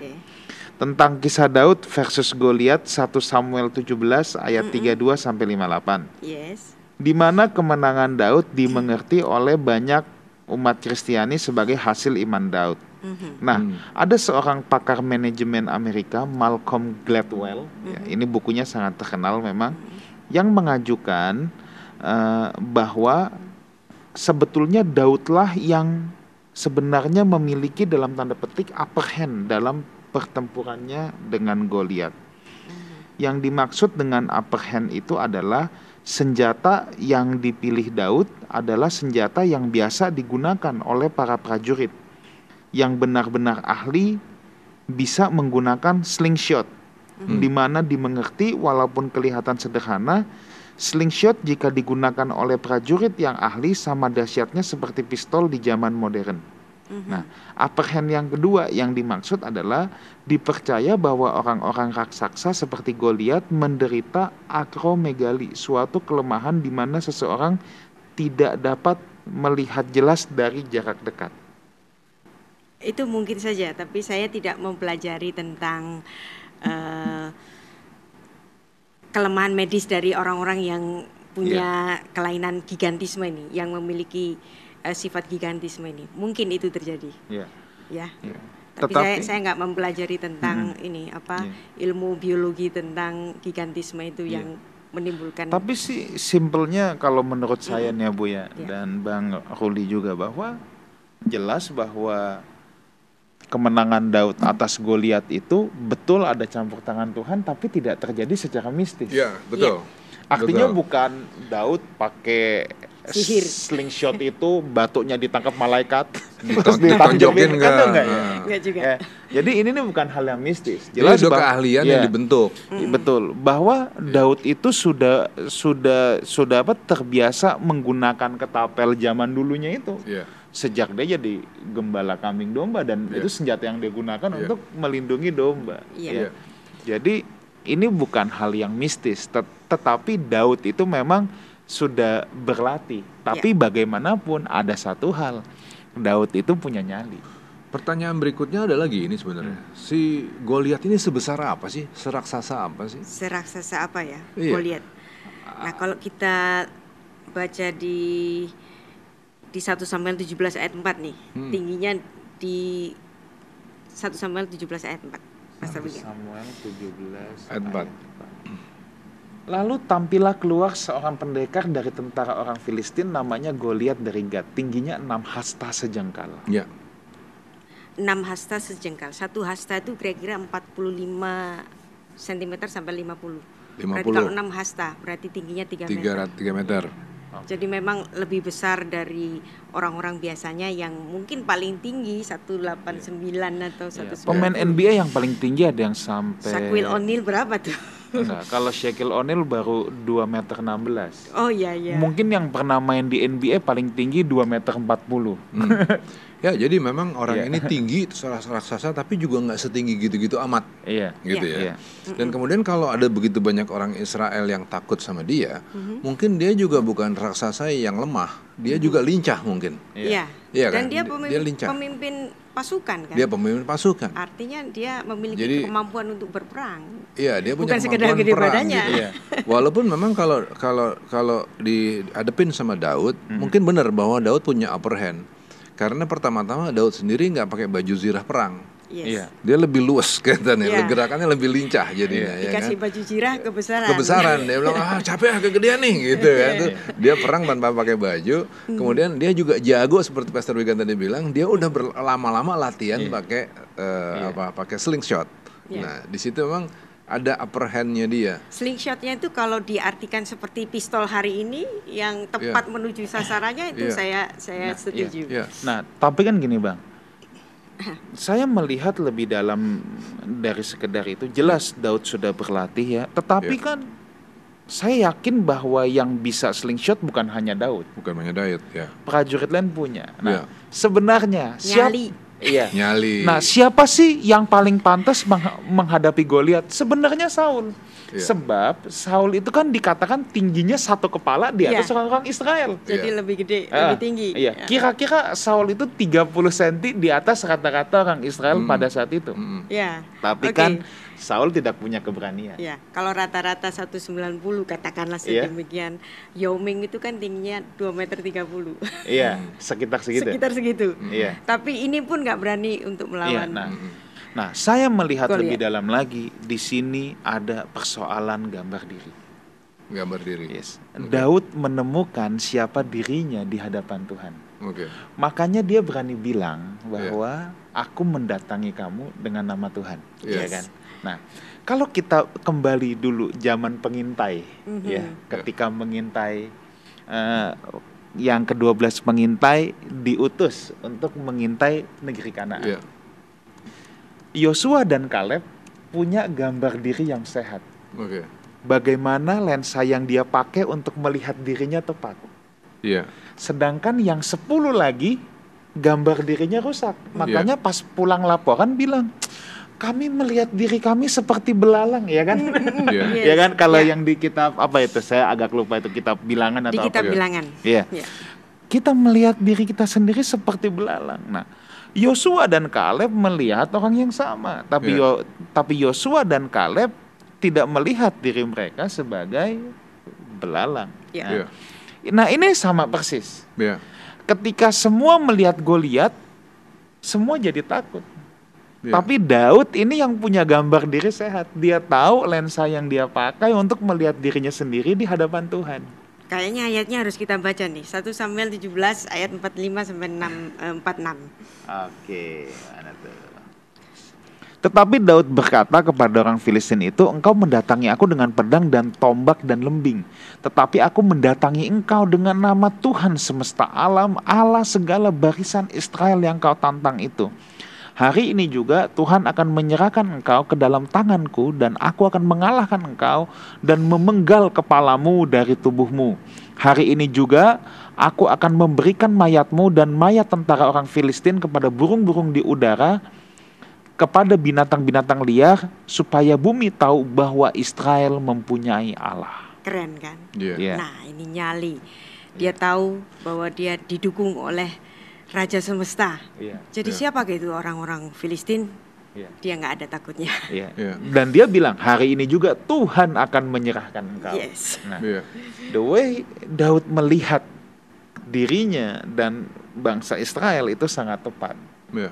Tentang kisah Daud versus Goliat 1 Samuel 17 ayat mm -hmm. 32 sampai 58. Yes. Di mana kemenangan Daud dimengerti oleh banyak umat Kristiani sebagai hasil iman Daud. Mm-hmm. Nah, mm. ada seorang pakar manajemen Amerika, Malcolm Gladwell, mm-hmm. ya, ini bukunya sangat terkenal memang, mm-hmm. yang mengajukan uh, bahwa sebetulnya Daudlah yang sebenarnya memiliki dalam tanda petik upper hand dalam pertempurannya dengan Goliat. Mm-hmm. Yang dimaksud dengan upper hand itu adalah senjata yang dipilih Daud adalah senjata yang biasa digunakan oleh para prajurit yang benar-benar ahli bisa menggunakan slingshot hmm. di mana dimengerti walaupun kelihatan sederhana slingshot jika digunakan oleh prajurit yang ahli sama dahsyatnya seperti pistol di zaman modern. Mm-hmm. Nah, upper hand yang kedua yang dimaksud adalah dipercaya bahwa orang-orang raksasa seperti Goliat menderita akromegali, suatu kelemahan di mana seseorang tidak dapat melihat jelas dari jarak dekat. Itu mungkin saja, tapi saya tidak mempelajari tentang uh, kelemahan medis dari orang-orang yang punya yeah. kelainan gigantisme ini, yang memiliki uh, sifat gigantisme ini. Mungkin itu terjadi. Yeah. Ya. Yeah. Tapi Tetapi, saya saya nggak mempelajari tentang hmm. ini apa yeah. ilmu biologi tentang gigantisme itu yeah. yang menimbulkan. Tapi sih simpelnya kalau menurut saya nih Bu ya yeah. dan Bang Ruli juga bahwa jelas bahwa kemenangan Daud atas Goliat itu betul ada campur tangan Tuhan tapi tidak terjadi secara mistis. Iya, betul. Ya. Artinya betul. bukan Daud pakai sihir slingshot itu batuknya ditangkap malaikat terus ditonjokin enggak kan enggak, ya? enggak juga ya. jadi ini nih bukan hal yang mistis jelas itu keahlian ya, yang dibentuk hmm. betul bahwa. Daud itu sudah sudah sudah apa terbiasa menggunakan ketapel zaman dulunya itu ya. sejak dia jadi gembala kambing domba dan ya. itu senjata yang dia gunakan ya. untuk melindungi domba ya. ya. jadi ini bukan hal yang mistis, tet tetapi Daud itu memang sudah berlatih. Tapi ya. bagaimanapun ada satu hal, Daud itu punya nyali. Pertanyaan berikutnya adalah gini sebenarnya. Hmm. Si Goliat ini sebesar apa sih? Seraksasa apa sih? Seraksasa apa ya? Iya. Goliat. Nah, kalau kita baca di di 1 Samuel 17 ayat 4 nih. Hmm. Tingginya di 1 Samuel 17 ayat 4. 1 Samuel 17 ayat 4. Lalu tampillah keluar seorang pendekar dari tentara orang Filistin namanya Goliat dari Gad. Tingginya 6 hasta sejengkal. Ya. 6 hasta sejengkal. Satu hasta itu kira-kira 45 cm sampai 50. 50. Berarti kalau 6 hasta berarti tingginya 3 meter. 3, 3 meter. Jadi memang lebih besar dari orang-orang biasanya yang mungkin paling tinggi 189 atau 190. Ya, pemain NBA yang paling tinggi ada yang sampai Shaquille O'Neal berapa tuh? Enggak, kalau Shaquille O'Neal baru 2 meter 16. Oh iya iya. Mungkin yang pernah main di NBA paling tinggi 2 meter 40. Hmm. Ya, jadi memang orang yeah. ini tinggi raksasa tapi juga nggak setinggi gitu-gitu amat. Iya. Yeah. Gitu yeah. ya. Yeah. Dan kemudian kalau ada begitu banyak orang Israel yang takut sama dia, mm-hmm. mungkin dia juga bukan raksasa yang lemah, dia mm-hmm. juga lincah mungkin. Iya. Iya kan? Dan dia pemimpin, dia lincah. pemimpin pasukan kan. Dia pemimpin pasukan. Artinya dia memiliki jadi, kemampuan untuk berperang. Iya, dia punya Bukan kemampuan gede perang. Badannya. Gitu. Iya. Walaupun memang kalau kalau kalau dihadapin sama Daud, mm-hmm. mungkin benar bahwa Daud punya upper hand karena pertama-tama Daud sendiri nggak pakai baju zirah perang. Yes. Iya. Dia lebih luas katanya, yeah. gerakannya lebih lincah jadinya. Yeah. Ya Dikasih kan? baju zirah kebesaran. Kebesaran, dia bilang ah capek ah kegedean nih gitu kan. Dia perang tanpa pakai baju, hmm. kemudian dia juga jago seperti Pastor Wigan tadi bilang, dia udah berlama-lama latihan yeah. pakai uh, yeah. apa pakai slingshot. Yeah. Nah di situ memang ada upper hand-nya dia. Slingshotnya itu kalau diartikan seperti pistol hari ini yang tepat yeah. menuju sasarannya itu yeah. saya saya nah, setuju. Yeah. Yeah. Nah, tapi kan gini bang, saya melihat lebih dalam dari sekedar itu. Jelas Daud sudah berlatih ya, tetapi yeah. kan saya yakin bahwa yang bisa slingshot bukan hanya Daud. Bukan hanya Daud, ya. Prajurit lain punya. Nah, yeah. sebenarnya siapa Iya. Nyali. Nah, siapa sih yang paling pantas menghadapi Goliat? Sebenarnya Saul. Iya. Sebab Saul itu kan dikatakan tingginya satu kepala di atas iya. orang-orang Israel. Jadi iya. lebih gede, uh, lebih tinggi. Iya. Kira-kira Saul itu 30 cm di atas rata-rata orang Israel hmm. pada saat itu. Hmm. Ya. Tapi okay. kan Saul tidak punya keberanian. Ya, kalau rata-rata 190 katakanlah iya. sedemikian. Yeah. Yao Ming itu kan tingginya 2 meter 30. Iya, sekitar segitu. Sekitar segitu. Iya. Tapi ini pun nggak berani untuk melawan. Iya, nah. Nah, saya melihat lebih dalam lagi di sini ada persoalan gambar diri. Gambar diri. Yes. Okay. Daud menemukan siapa dirinya di hadapan Tuhan. Okay. Makanya dia berani bilang bahwa yeah. aku mendatangi kamu dengan nama Tuhan, yes. ya kan? Nah, kalau kita kembali dulu zaman pengintai, mm-hmm. ya, ketika mengintai uh, yang kedua belas pengintai diutus untuk mengintai negeri Kanaan. Yeah. Yosua dan Kaleb punya gambar diri yang sehat. Okay. Bagaimana lensa yang dia pakai untuk melihat dirinya tepat. Yeah. Sedangkan yang sepuluh lagi gambar dirinya rusak. Makanya yeah. pas pulang laporan bilang, kami melihat diri kami seperti belalang ya kan yeah. yes. ya kan kalau yeah. yang di kitab apa itu saya agak lupa itu kitab bilangan atau di kitab apa bilangan ya yeah. kita melihat diri kita sendiri seperti belalang nah Yosua dan Kaleb melihat orang yang sama tapi yeah. Yo, tapi Yosua dan Kaleb tidak melihat diri mereka sebagai belalang yeah. Nah, yeah. nah ini sama persis yeah. ketika semua melihat Goliat semua jadi takut Yeah. Tapi Daud ini yang punya gambar diri sehat. Dia tahu lensa yang dia pakai untuk melihat dirinya sendiri di hadapan Tuhan. Kayaknya ayatnya harus kita baca nih. 1 Samuel 17 ayat 45 sampai 6 46. Oke, mana tuh? Tetapi Daud berkata kepada orang Filistin itu, "Engkau mendatangi aku dengan pedang dan tombak dan lembing, tetapi aku mendatangi engkau dengan nama Tuhan semesta alam, Allah segala barisan Israel yang kau tantang itu." Hari ini juga Tuhan akan menyerahkan engkau ke dalam tanganku dan aku akan mengalahkan engkau dan memenggal kepalamu dari tubuhmu. Hari ini juga aku akan memberikan mayatmu dan mayat tentara orang Filistin kepada burung-burung di udara kepada binatang-binatang liar supaya bumi tahu bahwa Israel mempunyai Allah. Keren kan? Yeah. Yeah. Nah, ini nyali. Dia tahu bahwa dia didukung oleh Raja Semesta. Iya. Jadi Yeah. siapa gitu orang-orang Filistin? Iya. Dia nggak ada takutnya. Iya. Iya. Dan dia bilang hari ini juga Tuhan akan menyerahkan engkau. Yes. Nah, Iya. the way Daud melihat dirinya dan bangsa Israel itu sangat tepat. Iya.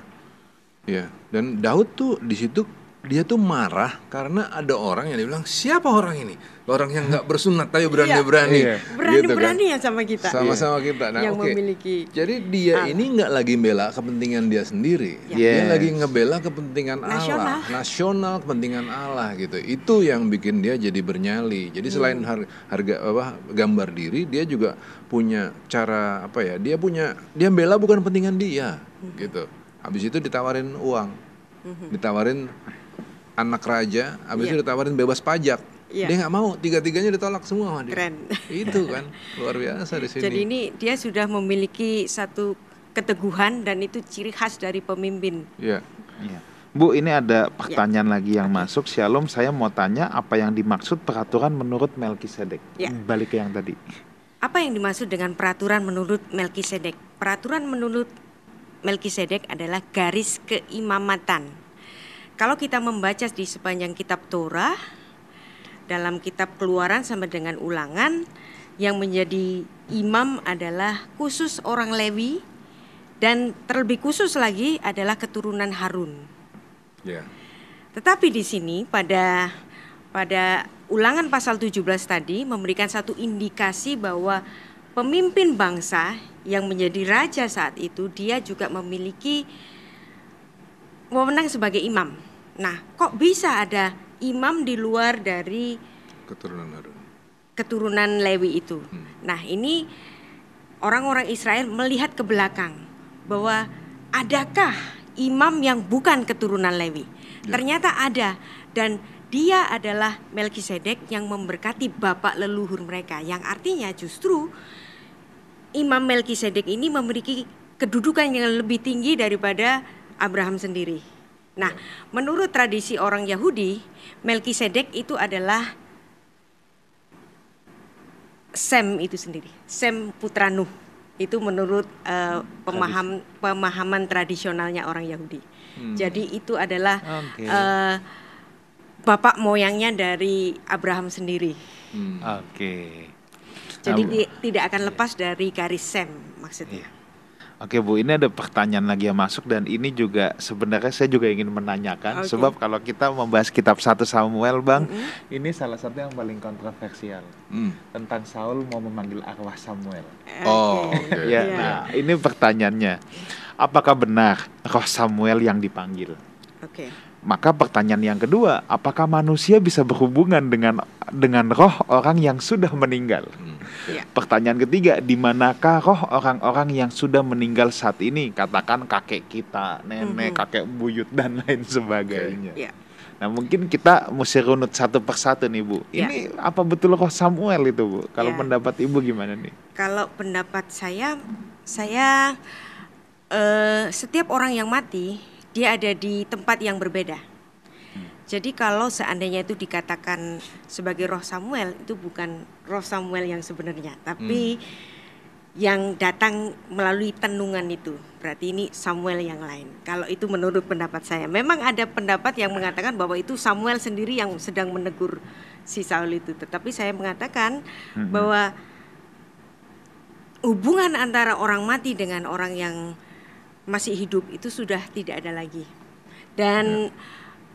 Iya. Dan Daud tuh di situ dia tuh marah karena ada orang yang dia bilang siapa orang ini orang yang nggak bersunat tapi berani-berani Iya. Berani-berani ya sama kita. sama-sama kita nah yang oke. memiliki jadi dia Allah. ini nggak lagi bela kepentingan dia sendiri Ya. dia Yes. lagi ngebela kepentingan Nasional. Allah nasional kepentingan Allah gitu itu yang bikin dia jadi bernyali jadi Hmm. selain har- harga apa gambar diri dia juga punya cara apa ya dia punya dia bela bukan kepentingan dia Hmm. gitu habis itu ditawarin uang Hmm. ditawarin anak raja habis Iya. itu ditawarin bebas pajak Iya. dia nggak mau tiga-tiganya ditolak semua sama dia Keren. itu kan luar biasa di sini Jadi ini dia sudah memiliki satu keteguhan dan itu ciri khas dari pemimpin. Iya. Iya. Bu, ini ada pertanyaan lagi yang masuk. Shalom, saya mau tanya apa yang dimaksud peraturan menurut Melkisedek. Ya. Balik ke yang tadi. Apa yang dimaksud dengan peraturan menurut Melkisedek? Peraturan menurut Melkisedek adalah garis keimamatan. Kalau kita membaca di sepanjang kitab Torah, dalam kitab Keluaran sama dengan Ulangan, yang menjadi imam adalah khusus orang Lewi dan terlebih khusus lagi adalah keturunan Harun. Ya. Tetapi di sini pada pada ulangan pasal 17 tadi memberikan satu indikasi bahwa pemimpin bangsa yang menjadi raja saat itu dia juga memiliki wewenang sebagai imam. Nah, kok bisa ada imam di luar dari Keturunan Harun. keturunan Lewi itu. Hmm. Nah, ini orang-orang Israel melihat ke belakang bahwa adakah imam yang bukan keturunan Lewi? Ya. Ternyata ada dan dia adalah Melkisedek yang memberkati bapak leluhur mereka yang artinya justru Imam Melkisedek ini memiliki kedudukan yang lebih tinggi daripada Abraham sendiri. Nah, menurut tradisi orang Yahudi, Melkisedek itu adalah Sem itu sendiri, Sem putra Nuh. Itu menurut eh, pemaham pemahaman tradisionalnya orang Yahudi. Jadi itu adalah Oke. eh, bapak moyangnya dari Abraham sendiri. Hmm. Oke. Jadi Nah, di- tidak akan lepas dari garis Sem maksudnya. Iya. Oke Bu, ini ada pertanyaan lagi yang masuk dan ini juga sebenarnya saya juga ingin menanyakan Oke. sebab kalau kita membahas kitab 1 Samuel Bang, ini salah satu yang paling kontroversial Hmm. tentang Saul mau memanggil arwah Samuel. Oh, Oke. oke. Ya, Iya. nah ini pertanyaannya. Apakah benar roh Samuel yang dipanggil? Oke. Maka pertanyaan yang kedua, apakah manusia bisa berhubungan dengan dengan roh orang yang sudah meninggal? Hmm. Iya. Pertanyaan ketiga, di manakah roh orang-orang yang sudah meninggal saat ini? Katakan kakek kita, nenek, Mhm. kakek buyut dan lain sebagainya. Iya. Nah mungkin kita mesti runut satu persatu nih Bu. Ya. Ini apa betul roh Samuel itu Bu? Kalau Ya. pendapat Ibu gimana nih? Kalau pendapat saya, saya eh, setiap orang yang mati dia ada di tempat yang berbeda. Jadi kalau seandainya itu dikatakan sebagai roh Samuel itu bukan roh Samuel yang sebenarnya, tapi yang datang melalui tenungan itu. Berarti ini Samuel yang lain. Kalau itu menurut pendapat saya, memang ada pendapat yang mengatakan bahwa itu Samuel sendiri yang sedang menegur si Saul itu. Tetapi saya mengatakan Mhm. bahwa hubungan antara orang mati dengan orang yang masih hidup itu sudah tidak ada lagi. Dan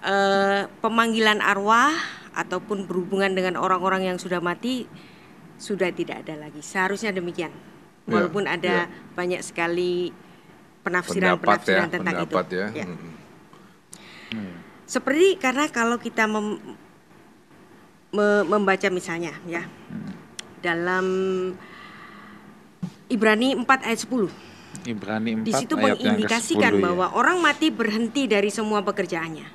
eh, pemanggilan arwah ataupun berhubungan dengan orang-orang yang sudah mati sudah tidak ada lagi. Seharusnya demikian. Ya, Walaupun ada ya. banyak sekali penafsiran-penafsiran ya, tentang pendapat itu. ya. Ya. Hmm. Seperti karena kalau kita mem- me- membaca misalnya ya dalam Ibrani 4 ayat 10 Ibrani 4 di situ ayat yang mengindikasikan ke-10 ya. bahwa orang mati berhenti dari semua pekerjaannya.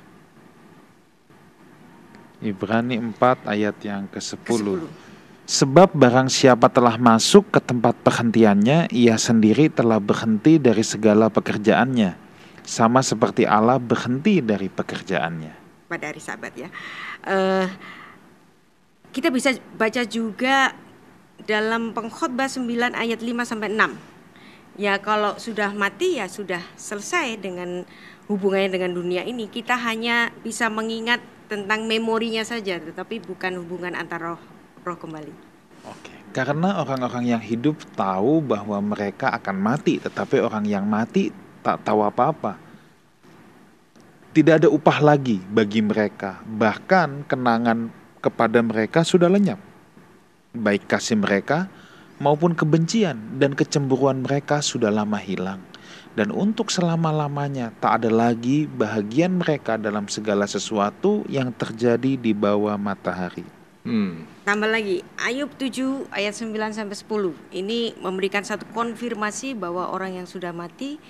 Ibrani 4 ayat yang ke-10. Ke-10. Sebab barang siapa telah masuk ke tempat perhentiannya, ia sendiri telah berhenti dari segala pekerjaannya. sama seperti Allah berhenti dari pekerjaannya. Pada hari Sabat ya. Uh, kita bisa baca juga dalam pengkhotbah 9 ayat 5 sampai 6. Ya kalau sudah mati ya sudah selesai dengan hubungannya dengan dunia ini. Kita hanya bisa mengingat tentang memorinya saja tetapi bukan hubungan antara roh roh kembali. Oke. Karena orang-orang yang hidup tahu bahwa mereka akan mati, tetapi orang yang mati tak tahu apa-apa. Tidak ada upah lagi bagi mereka, bahkan kenangan kepada mereka sudah lenyap. Baik kasih mereka maupun kebencian dan kecemburuan mereka sudah lama hilang. Dan untuk selama-lamanya tak ada lagi bahagian mereka dalam segala sesuatu yang terjadi di bawah matahari. Hmm. Tambah lagi, Ayub 7 ayat 9 sampai 10. Ini memberikan satu konfirmasi bahwa orang yang sudah mati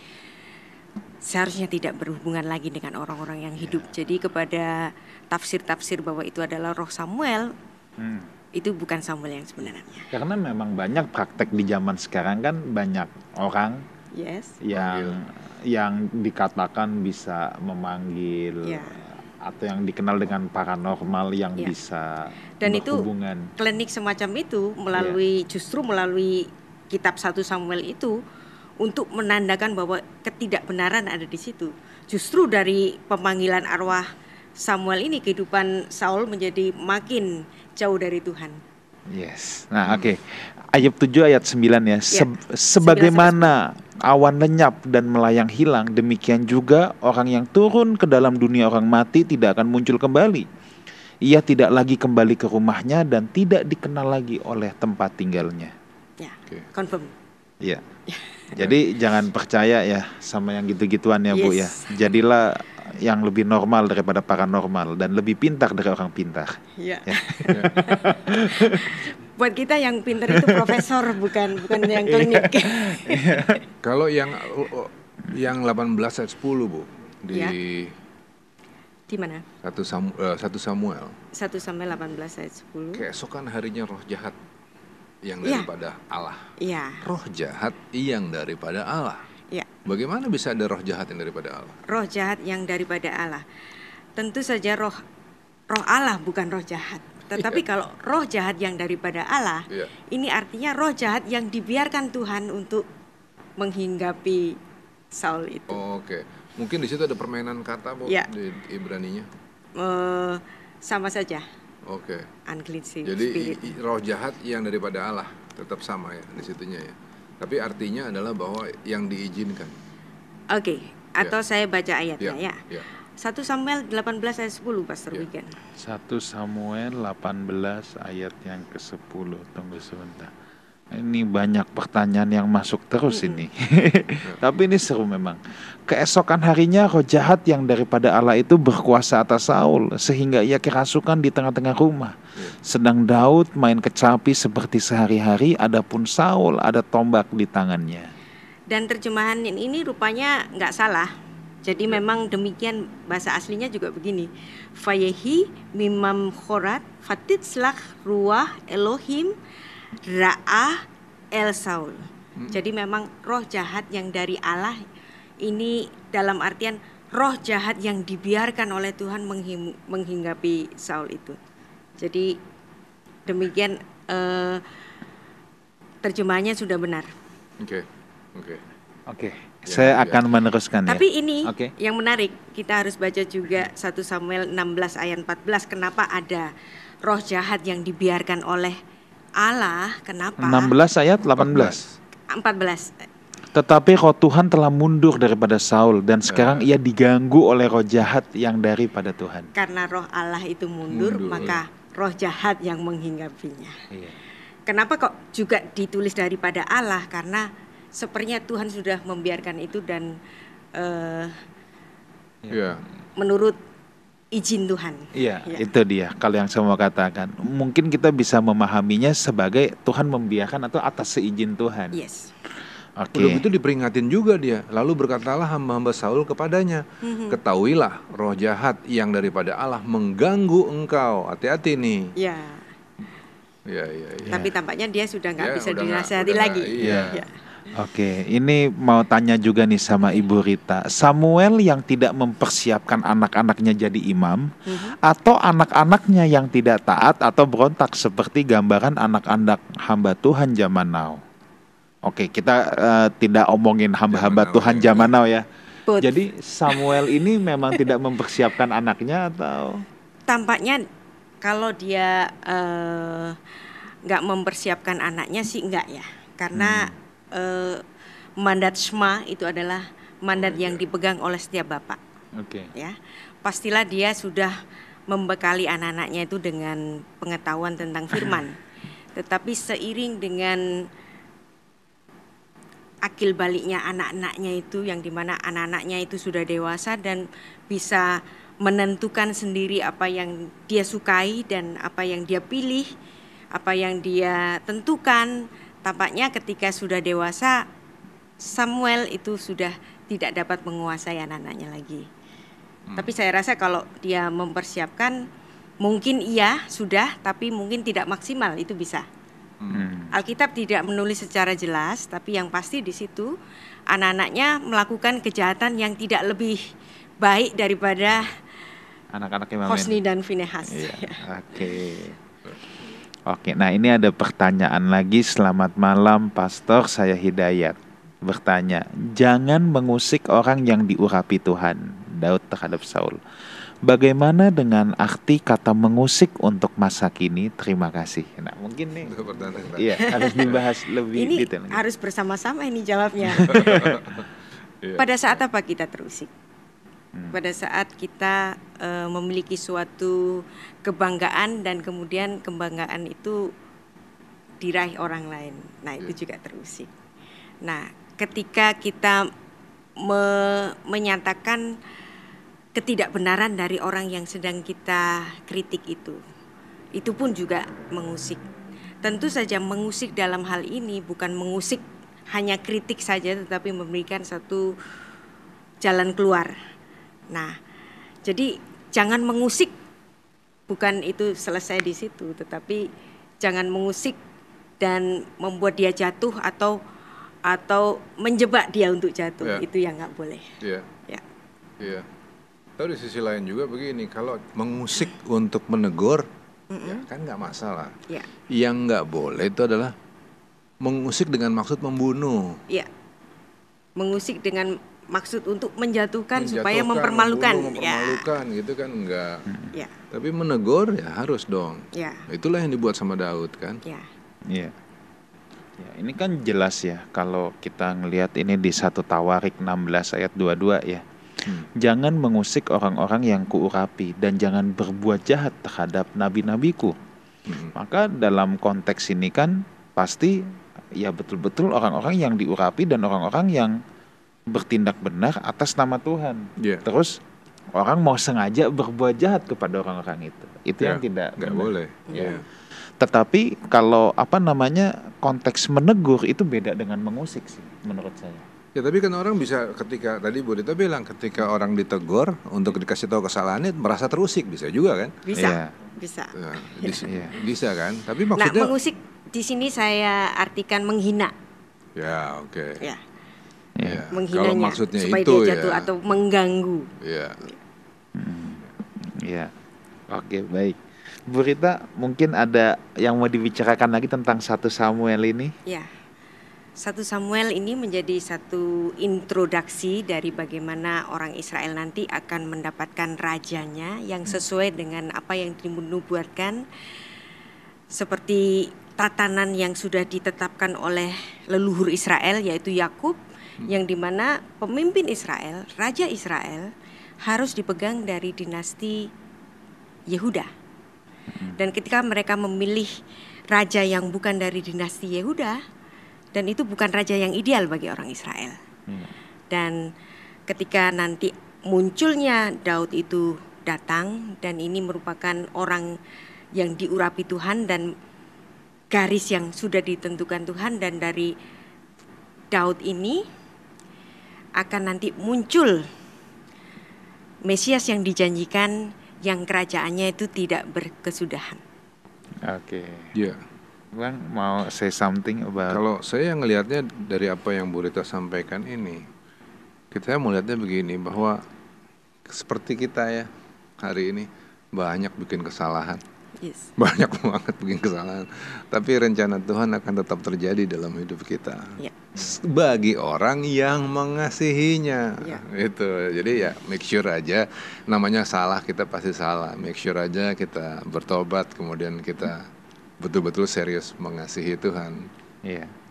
seharusnya tidak berhubungan lagi dengan orang-orang yang hidup. Ya. Jadi kepada tafsir-tafsir bahwa itu adalah roh Samuel, hmm. Itu bukan Samuel yang sebenarnya. Karena memang banyak praktek di zaman sekarang kan banyak orang yes. yang yang dikatakan bisa memanggil yeah. atau yang dikenal dengan paranormal yang yeah. bisa dan itu klinik semacam itu melalui yeah. justru melalui kitab satu Samuel itu untuk menandakan bahwa ketidakbenaran ada di situ. Justru dari pemanggilan arwah Samuel ini kehidupan Saul menjadi makin jauh dari Tuhan. Yes. Nah, oke. Okay. Ayub 7 ayat 9 ya. Se ya sebagaimana awan lenyap dan melayang hilang, demikian juga orang yang turun ke dalam dunia orang mati tidak akan muncul kembali. Ia tidak lagi kembali ke rumahnya dan tidak dikenal lagi oleh tempat tinggalnya. Ya, okay. confirm. Iya. Jadi jangan percaya ya sama yang gitu-gituan ya yes. Bu ya. Jadilah yang lebih normal daripada paranormal dan lebih pintar dari orang pintar. Iya. Ya. Buat kita yang pintar itu profesor bukan bukan yang klinik. Iya. Kalau yang yang 18 ayat 10 Bu di ya. di mana? Satu Samuel, uh, satu Samuel. Satu Samuel 18 ayat 10. Keesokan harinya roh jahat yang iya. daripada ya. Allah. Iya. Roh jahat yang daripada Allah. Bagaimana bisa ada roh jahat yang daripada Allah? Roh jahat yang daripada Allah. Tentu saja roh roh Allah bukan roh jahat. Tetapi yeah. kalau roh jahat yang daripada Allah, yeah. ini artinya roh jahat yang dibiarkan Tuhan untuk menghinggapi Saul itu. Oh, Oke, okay. mungkin di situ ada permainan kata bu yeah. di Ibraninya. Uh, sama saja. Oke. Okay. Unclean Jadi spirit. roh jahat yang daripada Allah tetap sama ya di situnya ya. Tapi artinya adalah bahwa yang diizinkan. Oke, okay. atau ya. saya baca ayatnya ya. ya. ya. 1 Samuel 18 ayat 10 Pastor ya. Wigan. 1 Samuel 18 ayat yang ke-10. Tunggu sebentar. Ini banyak pertanyaan yang masuk terus ini. Tapi ini seru memang. Keesokan harinya roh jahat yang daripada Allah itu berkuasa atas Saul sehingga ia kerasukan di tengah-tengah rumah. Ya. Sedang Daud main kecapi seperti sehari-hari, adapun Saul ada tombak di tangannya. Dan terjemahan ini rupanya nggak salah. Jadi ya. memang demikian bahasa aslinya juga begini. Fayehi mimam khorat fatitslach ruah Elohim Ra'ah El Saul. Hmm. Jadi memang roh jahat yang dari Allah ini dalam artian roh jahat yang dibiarkan oleh Tuhan menghing menghinggapi Saul itu. Jadi demikian uh, terjemahannya sudah benar. Oke. Okay. Oke. Okay. Oke. Okay. Ya, Saya ya. akan meneruskan Tapi ya. ini okay. yang menarik, kita harus baca juga 1 Samuel 16 ayat 14 kenapa ada roh jahat yang dibiarkan oleh Allah, kenapa? 16 ayat 18. 14. Tetapi roh Tuhan telah mundur daripada Saul dan sekarang ia diganggu oleh roh jahat yang daripada Tuhan. Karena roh Allah itu mundur, mundur. maka roh jahat yang menghinggapinya. Iya. Kenapa kok juga ditulis daripada Allah? Karena sepertinya Tuhan sudah membiarkan itu dan uh, yeah. menurut izin Tuhan. Iya, ya. itu dia. Kalau yang saya mau katakan, mungkin kita bisa memahaminya sebagai Tuhan membiarkan atau atas seizin Tuhan. Yes. Oke. Okay. itu diperingatin juga dia. Lalu berkatalah hamba-hamba Saul kepadanya, mm-hmm. ketahuilah roh jahat yang daripada Allah mengganggu engkau. Hati-hati nih. Ya. Ya, ya, ya. Tapi tampaknya dia sudah nggak ya, bisa dinasihati lagi. Iya. Ya. Oke, ini mau tanya juga nih sama Ibu Rita. Samuel yang tidak mempersiapkan anak-anaknya jadi imam mm-hmm. atau anak-anaknya yang tidak taat atau berontak seperti gambaran anak-anak hamba Tuhan zaman now. Oke, kita uh, tidak omongin hamba-hamba Tuhan ya. zaman now ya. Put. Jadi Samuel ini memang tidak mempersiapkan anaknya atau tampaknya kalau dia uh, nggak mempersiapkan anaknya sih enggak ya karena hmm. Uh, mandat Shema itu adalah mandat yang dipegang oleh setiap bapak okay. ya pastilah dia sudah membekali anak-anaknya itu dengan pengetahuan tentang firman tetapi seiring dengan akil baliknya anak-anaknya itu yang di mana anak-anaknya itu sudah dewasa dan bisa menentukan sendiri apa yang dia sukai dan apa yang dia pilih apa yang dia tentukan tampaknya ketika sudah dewasa Samuel itu sudah tidak dapat menguasai anak-anaknya lagi. Hmm. Tapi saya rasa kalau dia mempersiapkan mungkin iya sudah tapi mungkin tidak maksimal itu bisa. Hmm. Alkitab tidak menulis secara jelas tapi yang pasti di situ anak-anaknya melakukan kejahatan yang tidak lebih baik daripada anak-anak Hosni dan Finehas. Iya. Oke. Okay. Oke, nah ini ada pertanyaan lagi. Selamat malam, Pastor. Saya Hidayat. Bertanya, jangan mengusik orang yang diurapi Tuhan. Daud terhadap Saul. Bagaimana dengan arti kata mengusik untuk masa kini? Terima kasih. Nah, mungkin nih. Iya, harus dibahas lebih ini detail. Harus bersama-sama ini jawabnya. Iya. Pada saat apa kita terusik? Hmm. Pada saat kita uh, memiliki suatu kebanggaan dan kemudian kebanggaan itu diraih orang lain. Nah, itu iya. juga terusik. Nah, ketika kita me menyatakan ketidakbenaran dari orang yang sedang kita kritik itu, itu pun juga mengusik. Tentu saja mengusik dalam hal ini bukan mengusik hanya kritik saja tetapi memberikan satu jalan keluar Nah, jadi jangan mengusik bukan itu selesai di situ, tetapi jangan mengusik dan membuat dia jatuh atau atau menjebak dia untuk jatuh ya. itu yang nggak boleh. Iya. Ya. Iya. Tapi di sisi lain juga begini, kalau mengusik untuk menegur, mm -mm. ya kan nggak masalah. Ya. Yang nggak boleh itu adalah mengusik dengan maksud membunuh. Iya. Mengusik dengan maksud untuk menjatuhkan, menjatuhkan supaya mempermalukan, membunuh, ya. mempermalukan ya. gitu kan enggak. Ya. Tapi menegur ya harus dong. Ya. Itulah yang dibuat sama Daud kan. Ya. Iya. Ya, ini kan jelas ya kalau kita ngelihat ini di satu Tawarik 16 ayat 22 ya. Hmm. Jangan mengusik orang-orang yang kuurapi dan jangan berbuat jahat terhadap nabi-nabiku. Hmm. Maka dalam konteks ini kan pasti ya betul-betul orang-orang yang diurapi dan orang-orang yang bertindak benar atas nama Tuhan. Yeah. Terus orang mau sengaja berbuat jahat kepada orang-orang itu. Itu yeah. yang tidak nggak boleh. Ya. Yeah. Tetapi kalau apa namanya konteks menegur itu beda dengan mengusik sih menurut saya. Ya tapi kan orang bisa ketika tadi Bu Dita bilang ketika orang ditegur untuk dikasih tahu kesalahannya merasa terusik bisa juga kan? Bisa. Ya. Bisa. Ya, bisa, ya. bisa kan? Tapi nah, maksudnya Nah, mengusik di sini saya artikan menghina. Ya, oke. Okay. Ya ya. menghinanya Kalau maksudnya supaya itu dia jatuh ya. atau mengganggu. Ya. Hmm. Ya. Oke, baik. Bu Rita, mungkin ada yang mau dibicarakan lagi tentang satu Samuel ini? Ya. Satu Samuel ini menjadi satu introduksi dari bagaimana orang Israel nanti akan mendapatkan rajanya yang sesuai dengan apa yang dinubuatkan seperti tatanan yang sudah ditetapkan oleh leluhur Israel yaitu Yakub yang di mana pemimpin Israel, Raja Israel harus dipegang dari dinasti Yehuda. Dan ketika mereka memilih raja yang bukan dari dinasti Yehuda, dan itu bukan raja yang ideal bagi orang Israel. Dan ketika nanti munculnya Daud itu datang dan ini merupakan orang yang diurapi Tuhan dan garis yang sudah ditentukan Tuhan dan dari Daud ini akan nanti muncul Mesias yang dijanjikan yang kerajaannya itu tidak berkesudahan. Oke. Okay. Ya. Bang mau say something about Kalau saya ngelihatnya dari apa yang Bu Rita sampaikan ini, kita melihatnya begini bahwa seperti kita ya hari ini banyak bikin kesalahan Yes. Banyak banget bikin kesalahan. Tapi rencana Tuhan akan tetap terjadi dalam hidup kita. Ya. Bagi orang yang mengasihinya. Ya. Itu. Jadi ya make sure aja namanya salah kita pasti salah. Make sure aja kita bertobat kemudian kita betul-betul serius mengasihi Tuhan. Iya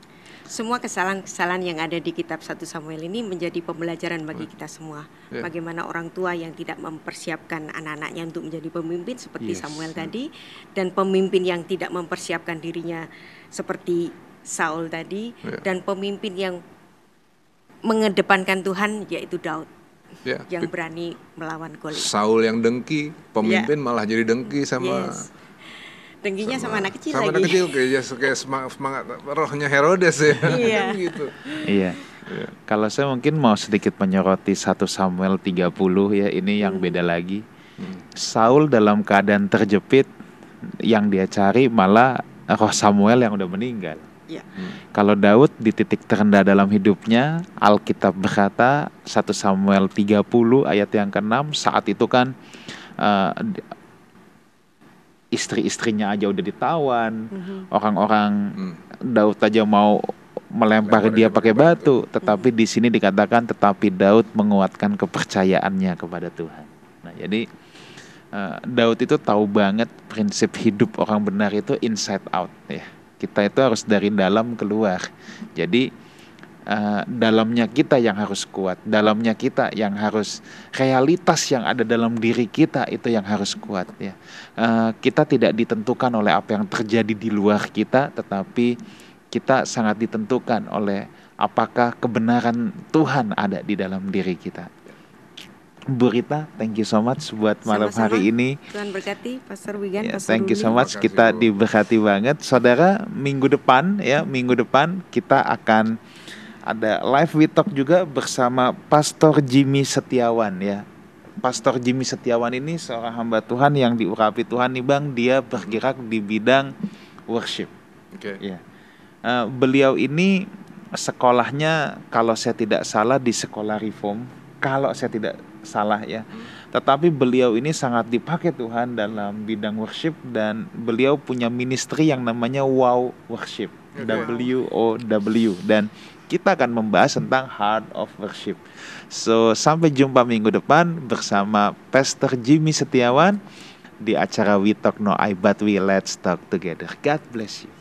semua kesalahan-kesalahan yang ada di kitab 1 Samuel ini menjadi pembelajaran bagi kita semua. Yeah. Bagaimana orang tua yang tidak mempersiapkan anak-anaknya untuk menjadi pemimpin seperti yes. Samuel tadi dan pemimpin yang tidak mempersiapkan dirinya seperti Saul tadi yeah. dan pemimpin yang mengedepankan Tuhan yaitu Daud. Yeah. Yang berani melawan Goliat. Saul yang dengki, pemimpin yeah. malah jadi dengki sama yes Dengkinya sama, sama anak kecil sama lagi. anak kecil kayak, kayak semangat, semangat rohnya Herodes ya. Iya. gitu. Iya. iya. Kalau saya mungkin mau sedikit menyoroti satu Samuel 30 ya, ini yang hmm. beda lagi. Hmm. Saul dalam keadaan terjepit yang dia cari malah roh Samuel yang udah meninggal. Ya. Hmm. Kalau Daud di titik terendah dalam hidupnya, Alkitab berkata 1 Samuel 30 ayat yang ke-6 saat itu kan uh, istri-istrinya aja udah ditawan, mm-hmm. orang-orang mm. Daud aja mau melempar dia pakai batu, tetapi mm-hmm. di sini dikatakan tetapi Daud menguatkan kepercayaannya kepada Tuhan. Nah, jadi uh, Daud itu tahu banget prinsip hidup orang benar itu inside out ya. Kita itu harus dari dalam keluar. Jadi uh, dalamnya kita yang harus kuat, dalamnya kita yang harus realitas yang ada dalam diri kita itu yang harus kuat ya. Uh, kita tidak ditentukan oleh apa yang terjadi di luar kita, tetapi kita sangat ditentukan oleh apakah kebenaran Tuhan ada di dalam diri kita. Bu Rita, thank you so much buat malam Sama-sama. hari ini. Tuhan berkati, Pastor Wigan, yeah, Pastor Thank you so much, kita diberkati banget. Saudara, minggu depan ya, minggu depan kita akan ada live we talk juga bersama Pastor Jimmy Setiawan ya. Pastor Jimmy Setiawan ini seorang hamba Tuhan yang diurapi Tuhan nih Bang, dia bergerak di bidang worship. Oke. Okay. Ya. Uh, beliau ini sekolahnya kalau saya tidak salah di sekolah reform, kalau saya tidak salah ya. Hmm. Tetapi beliau ini sangat dipakai Tuhan dalam bidang worship dan beliau punya ministry yang namanya Wow Worship. Okay. W O W dan kita akan membahas tentang heart of worship. So, sampai jumpa minggu depan bersama Pastor Jimmy Setiawan di acara We Talk No I But We Let's Talk Together. God bless you.